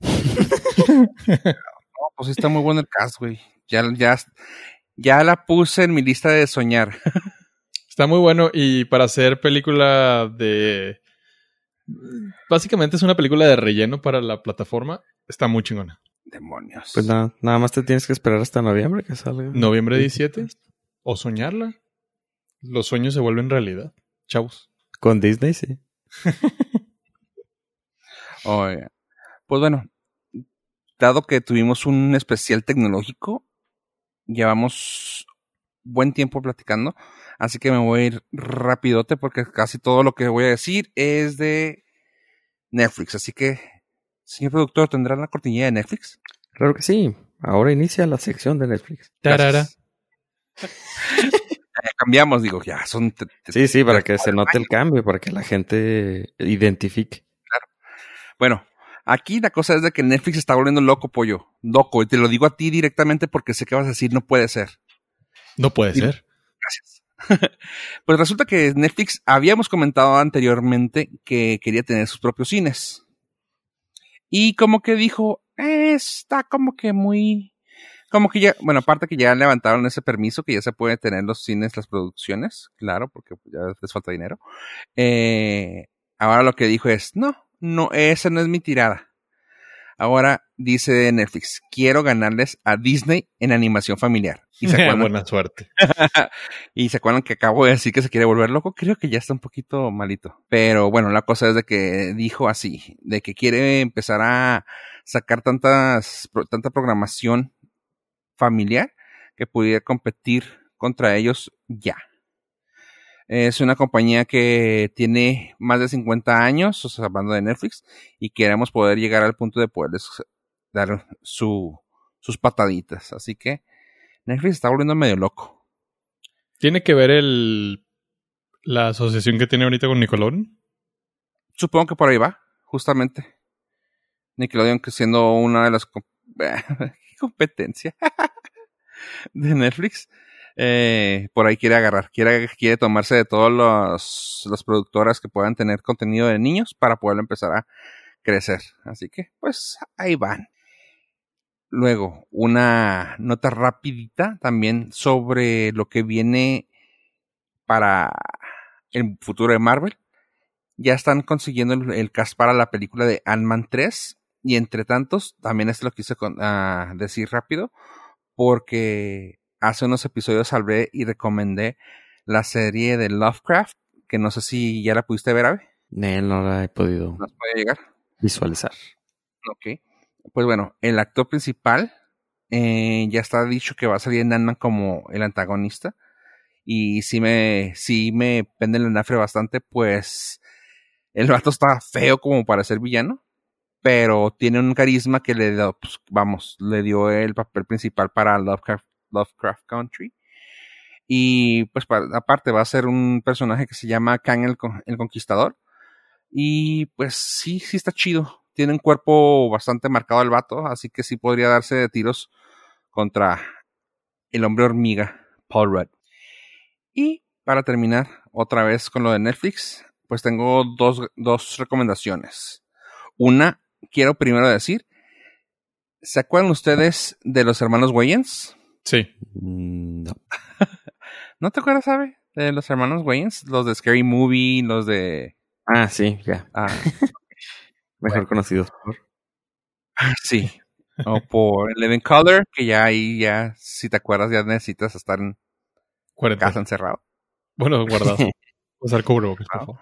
no, pues está muy bueno el cast, güey. Ya, ya, ya la puse en mi lista de soñar. Está muy bueno y para hacer película de... Básicamente es una película de relleno para la plataforma. Está muy chingona. Demonios. Pues nada, nada más te tienes que esperar hasta noviembre que salga. Noviembre 17. O soñarla. Los sueños se vuelven realidad. Chavos. Con Disney, sí. Oye. Pues bueno, dado que tuvimos un especial tecnológico, llevamos buen tiempo platicando, así que me voy a ir rapidote porque casi todo lo que voy a decir es de Netflix, así que Señor productor, ¿tendrá la cortinilla de Netflix? Claro que sí. Ahora inicia la sección de Netflix. Tarara. cambiamos, digo, ya son. Sí, sí, para que se note el cambio, para que la gente identifique. Claro. Bueno, aquí la cosa es de que Netflix está volviendo loco, pollo. Loco. Y te lo digo a ti directamente porque sé que vas a decir, no puede ser. No puede ser. Gracias. pues resulta que Netflix habíamos comentado anteriormente que quería tener sus propios cines. Y como que dijo, está como que muy como que ya, bueno, aparte que ya levantaron ese permiso, que ya se puede tener los cines, las producciones, claro, porque ya les falta dinero. Eh, ahora lo que dijo es, no, no, esa no es mi tirada. Ahora dice Netflix, quiero ganarles a Disney en animación familiar. Y se acuerdan, Buena suerte. y se acuerdan que acabo de decir que se quiere volver loco. Creo que ya está un poquito malito. Pero bueno, la cosa es de que dijo así, de que quiere empezar a sacar tantas, tanta programación familiar que pudiera competir contra ellos ya. Es una compañía que tiene más de 50 años, o sea, hablando de Netflix, y queremos poder llegar al punto de poderles dar su, sus pataditas. Así que Netflix está volviendo medio loco. ¿Tiene que ver el la asociación que tiene ahorita con Nickelodeon? Supongo que por ahí va, justamente. Nickelodeon que siendo una de las competencia de Netflix. Eh, por ahí quiere agarrar, quiere, quiere tomarse de todas las productoras que puedan tener contenido de niños para poder empezar a crecer. Así que, pues, ahí van. Luego, una nota rapidita también sobre lo que viene para el futuro de Marvel. Ya están consiguiendo el, cast para la película de Ant-Man 3. Y entre tantos, también es lo quise uh, decir rápido, porque hace unos episodios hablé y recomendé la serie de Lovecraft, que no sé si ya la pudiste ver, Ave. No, la he podido. ¿No puede llegar? Visualizar. Ok. Pues bueno, el actor principal eh, ya está dicho que va a salir en ant como el antagonista. Y si me, me pende el nafre bastante, pues el rato está feo como para ser villano pero tiene un carisma que le dio, pues, vamos, le dio el papel principal para Lovecraft, Lovecraft Country. Y pues aparte va a ser un personaje que se llama Kang el, el, Conquistador. Y pues sí, sí está chido. Tiene un cuerpo bastante marcado el vato, así que sí podría darse de tiros contra el hombre hormiga, Paul Rudd. Y para terminar otra vez con lo de Netflix, pues tengo dos, dos recomendaciones. Una quiero primero decir, ¿se acuerdan ustedes de los hermanos Wayans? Sí. Mm, no. ¿No te acuerdas, sabe? De los hermanos Wayans, los de Scary Movie, los de... Ah, sí, ya. Ah. Mejor conocidos por... Sí. O por Living Color, que ya ahí ya, si te acuerdas, ya necesitas estar en casa encerrado. Bueno, guardado. Usar cubrebocas, por favor.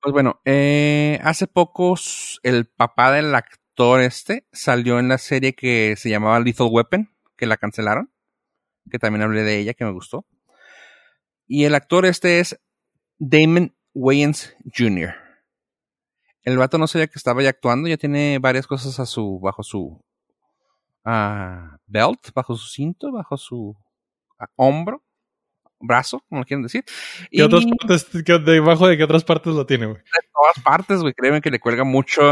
Pues bueno, eh, hace pocos el papá del actor este salió en la serie que se llamaba Lethal Weapon, que la cancelaron, que también hablé de ella, que me gustó. Y el actor este es Damon Wayans Jr. El vato no sabía que estaba ya actuando, ya tiene varias cosas a su, bajo su uh, belt, bajo su cinto, bajo su hombro brazo, como quieren decir. ¿Qué otras partes, debajo de qué otras partes lo tiene, güey? De todas partes, güey, créeme que le cuelga mucho,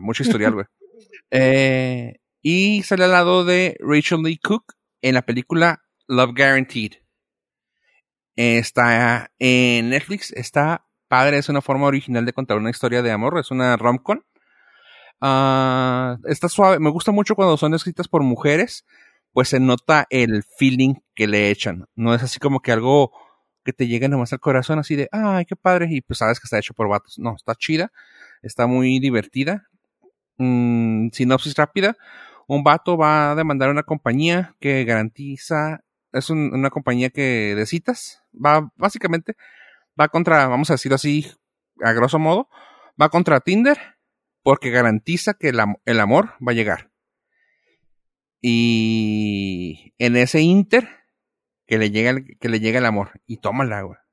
mucho historial, güey. eh, y sale al lado de Rachel Lee Cook en la película Love Guaranteed. Está en Netflix, está padre, es una forma original de contar una historia de amor, es una rom-com. Uh, está suave, me gusta mucho cuando son escritas por mujeres pues se nota el feeling que le echan. No es así como que algo que te llegue nomás al corazón así de, ay, qué padre, y pues sabes que está hecho por vatos. No, está chida, está muy divertida. Mm, sinopsis rápida. Un vato va a demandar a una compañía que garantiza, es una compañía que de citas, va básicamente, va contra, vamos a decirlo así, a grosso modo, va contra Tinder porque garantiza que el amor va a llegar. Y en ese inter, que le llega el, que le llega el amor. Y toma el agua.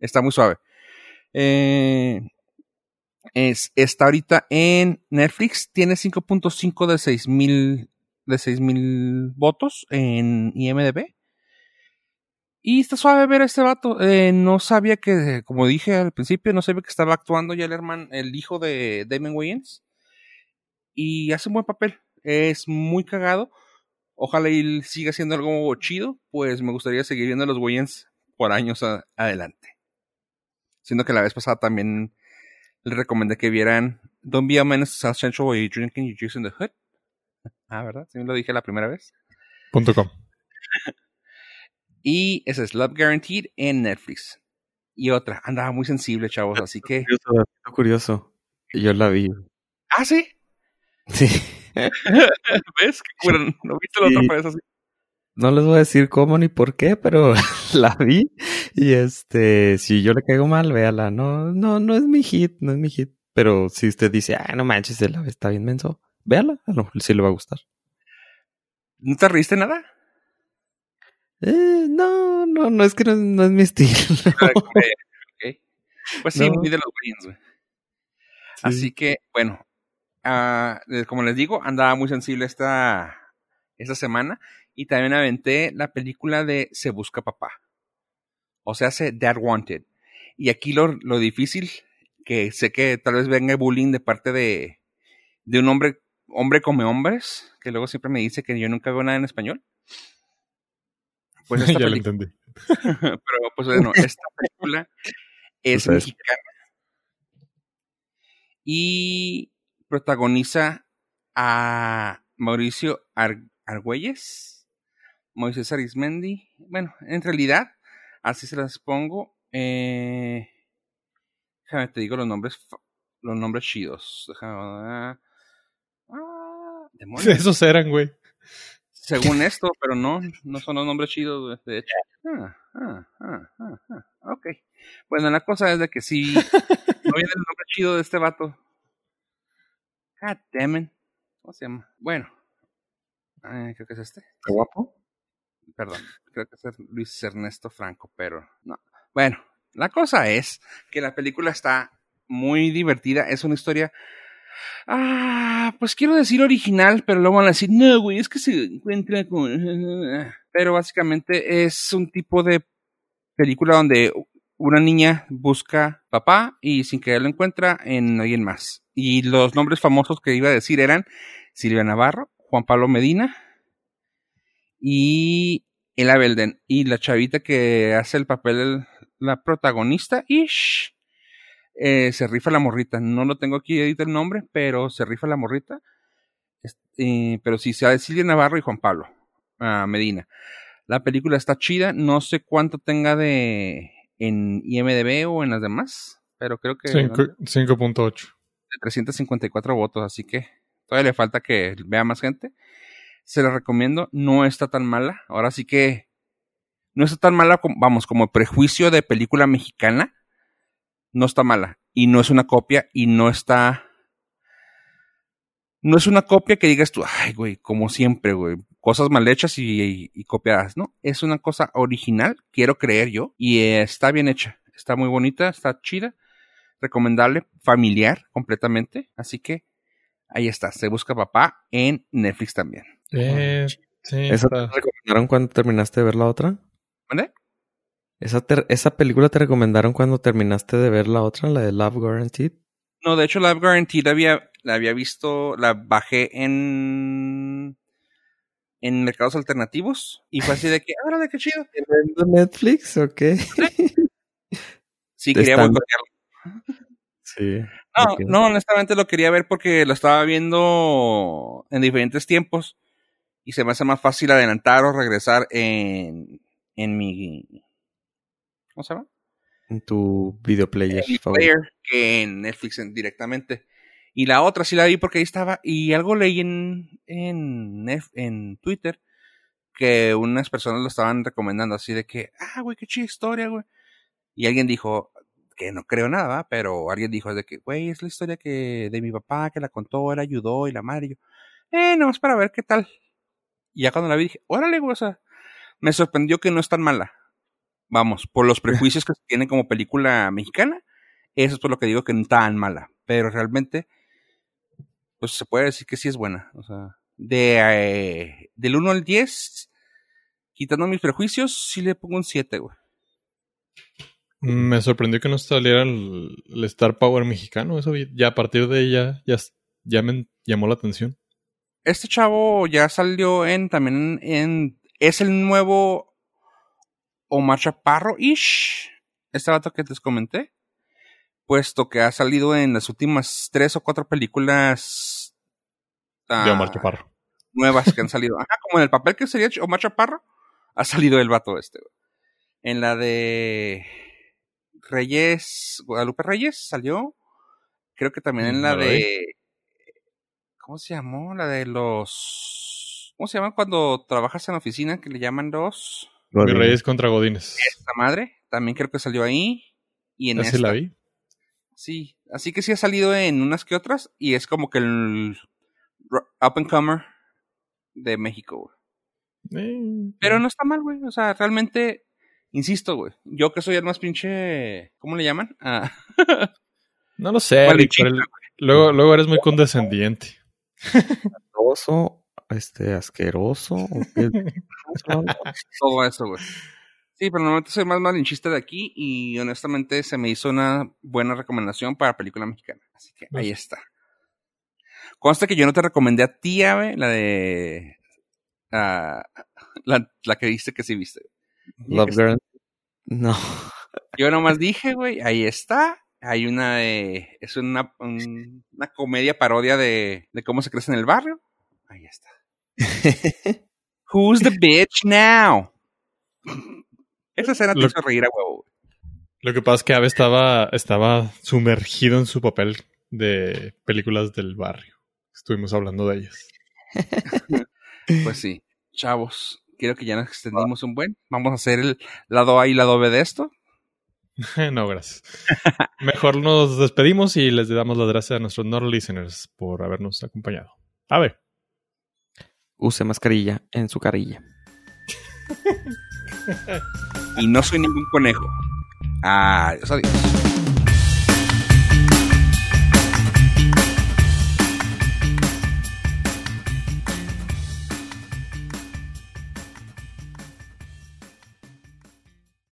Está muy suave. Eh, Es, está ahorita en Netflix, tiene 5.5 de 6000 de 6000 votos en IMDb. Y está suave ver a este vato. Eh, no sabía que, como dije al principio, no sabía que estaba actuando ya el hermano, el hijo de Damon Wayans. Y hace un buen papel. Es muy cagado. Ojalá él siga siendo algo chido. Pues me gustaría seguir viendo a los Wayans por años adelante. Siendo que la vez pasada también le recomendé que vieran Don't Be a Menace to South Central while you're drinking your juice in the hood. Ah, ¿verdad? Sí, lo dije la primera vez. Punto com. y ese es Love Guaranteed en Netflix. Y otra, andaba muy sensible, chavos, así que. Curioso, curioso. Yo la vi. ¿Ah, sí? Sí. ¿Ves? ¿Qué ¿No viste la otra vez así? No les voy a decir cómo ni por qué, pero la vi. Y este, si yo le caigo mal, véala. No, no, no es mi hit, no es mi hit. Pero si usted dice, ah, no manches, está bien menso, véala. A lo mejor sí le va a gustar. ¿No te reíste nada? Eh, no, no, no es que no, es mi estilo. Pues sí, muy de los Williams, güey. Así que, bueno, uh, como les digo, andaba muy sensible esta, esta semana y también aventé la película de Se Busca Papá. O sea, hace Dad Wanted. Y aquí lo, lo difícil, que sé que tal vez venga bullying de parte de, de un hombre, hombre come hombres, que luego siempre me dice que yo nunca veo nada en español. Pues esta ya lo entendí. Pero pues bueno, esta película es mexicana. Y protagoniza a Mauricio Argüelles Moisés Arismendi. Bueno, en realidad, así se las pongo. Eh, déjame te digo los nombres, los nombres chidos. Déjame, ah, Esos eran, güey. Según esto, pero no, no son los nombres chidos, de hecho. Ah, ah, ah, ah, ah, ok. Bueno, la cosa es de que si no viene el nombre chido de este vato. God damn ¿Cómo se llama? Bueno. creo que es este. ¿Qué guapo? Perdón, creo que es Luis Ernesto Franco, pero no. Bueno, la cosa es que la película está muy divertida. Es una historia. Ah, pues quiero decir original, pero luego van a decir, no, güey, es que se encuentra con. Pero básicamente es un tipo de película donde una niña busca papá y sin que lo encuentra en alguien más. Y los nombres famosos que iba a decir eran Silvia Navarro, Juan Pablo Medina, y Ella Belden. Y la chavita que hace el papel de la protagonista, Ish, eh, se rifa la morrita. No lo tengo aquí edita el nombre, pero se rifa la morrita. Eh, pero sí, sea de Silvia Navarro y Juan Pablo ah, Medina. La película está chida, no sé cuánto tenga de en IMDB o en las demás, pero creo que 5.8. De 354 votos, así que todavía le falta que vea más gente se la recomiendo, no está tan mala. Ahora sí que no está tan mala, como, vamos, como prejuicio de película mexicana, no está mala. Y no es una copia y no está... No es una copia que digas tú, ay, güey, como siempre, güey, cosas mal hechas y, y, copiadas, ¿no? Es una cosa original, quiero creer yo, y está bien hecha, está muy bonita, está chida, recomendable, familiar completamente, así que ahí está, se busca papá en Netflix también. Eh, sí, ¿Esa te recomendaron cuando terminaste de ver la otra? ¿Dónde? ¿Esa, ¿Esa película te recomendaron cuando terminaste de ver la otra, la de Love Guaranteed? No, de hecho Love Guaranteed la había, la había visto, la bajé en en mercados alternativos y fue así de que, ahora de qué chido. ¿En Netflix o qué? Sí, quería boicotearlo. Sí. No, no, honestamente lo quería ver porque lo estaba viendo en diferentes tiempos y se me hace más fácil adelantar o regresar en, en mi... ¿Cómo se llama? En tu videoplayer player que en Netflix directamente. Y la otra sí la vi porque ahí estaba. Y algo leí en, en, en Twitter que unas personas lo estaban recomendando así de que, ah, güey, qué chida historia, güey. Y alguien dijo, que no creo nada, pero alguien dijo de que, güey, es la historia que de mi papá que la contó, él ayudó y la madre. Y yo, eh, no, es para ver qué tal. Y ya cuando la vi dije, órale, güey, o sea, me sorprendió que no es tan mala. Vamos, por los prejuicios que tiene como película mexicana, eso es por lo que digo que no es tan mala. pero realmente, pues se puede decir que sí es buena. O sea, de, eh, del 1 al 10, quitando mis prejuicios, sí le pongo un 7, güey. Me sorprendió que no saliera el, Star Power mexicano. Eso ya a partir de ella ya, ya me llamó la atención. Este chavo ya salió en también en. Es el nuevo Omar Chaparro-ish. Este vato que les comenté. Puesto que ha salido en las últimas tres o cuatro películas. de Omar ah, Chaparro. Nuevas que han salido. Ajá, como en el papel que sería Omar Chaparro. Ha salido el vato este. En la de Reyes, Guadalupe Reyes salió. Creo que también en la de. ¿Cómo se llamó? La de los. ¿Cómo se llaman cuando trabajas en oficina que le llaman los. Reyes contra Godines. Esta madre. También creo que salió ahí. Y en esta. la vi? Sí. Así que sí ha salido en unas que otras. Y es como que el. Up and comer de México, eh, Pero no está mal, güey. O sea, realmente Insisto, güey. Yo que soy el más pinche. ¿Cómo le llaman? Ah. no lo sé, luego, luego eres muy condescendiente. Asqueroso, este, asqueroso. Todo eso, güey. Sí, pero normalmente soy más malinchista de aquí y honestamente se me hizo una buena recomendación para película mexicana. Así que ahí está. Consta que yo no te recomendé a ti, güey, la de. Uh, la, la que viste que sí viste. Love Girl. No. Yo nomás dije, güey, ahí está. Hay una de. Es una, una comedia parodia de, de cómo se crece en el barrio. Ahí está. Who's the bitch now? Esa escena te hizo reír a huevo. Lo que pasa es que Ave estaba, estaba sumergido en su papel de películas del barrio. Estuvimos hablando de ellas. pues sí, chavos creo que ya nos extendimos un buen. Vamos a hacer el lado A y lado B de esto. no, gracias. Mejor nos despedimos y les damos las gracias a nuestros Nord listeners por habernos acompañado. A ver. Use mascarilla en su carilla. y no soy ningún conejo. Adiós, adiós.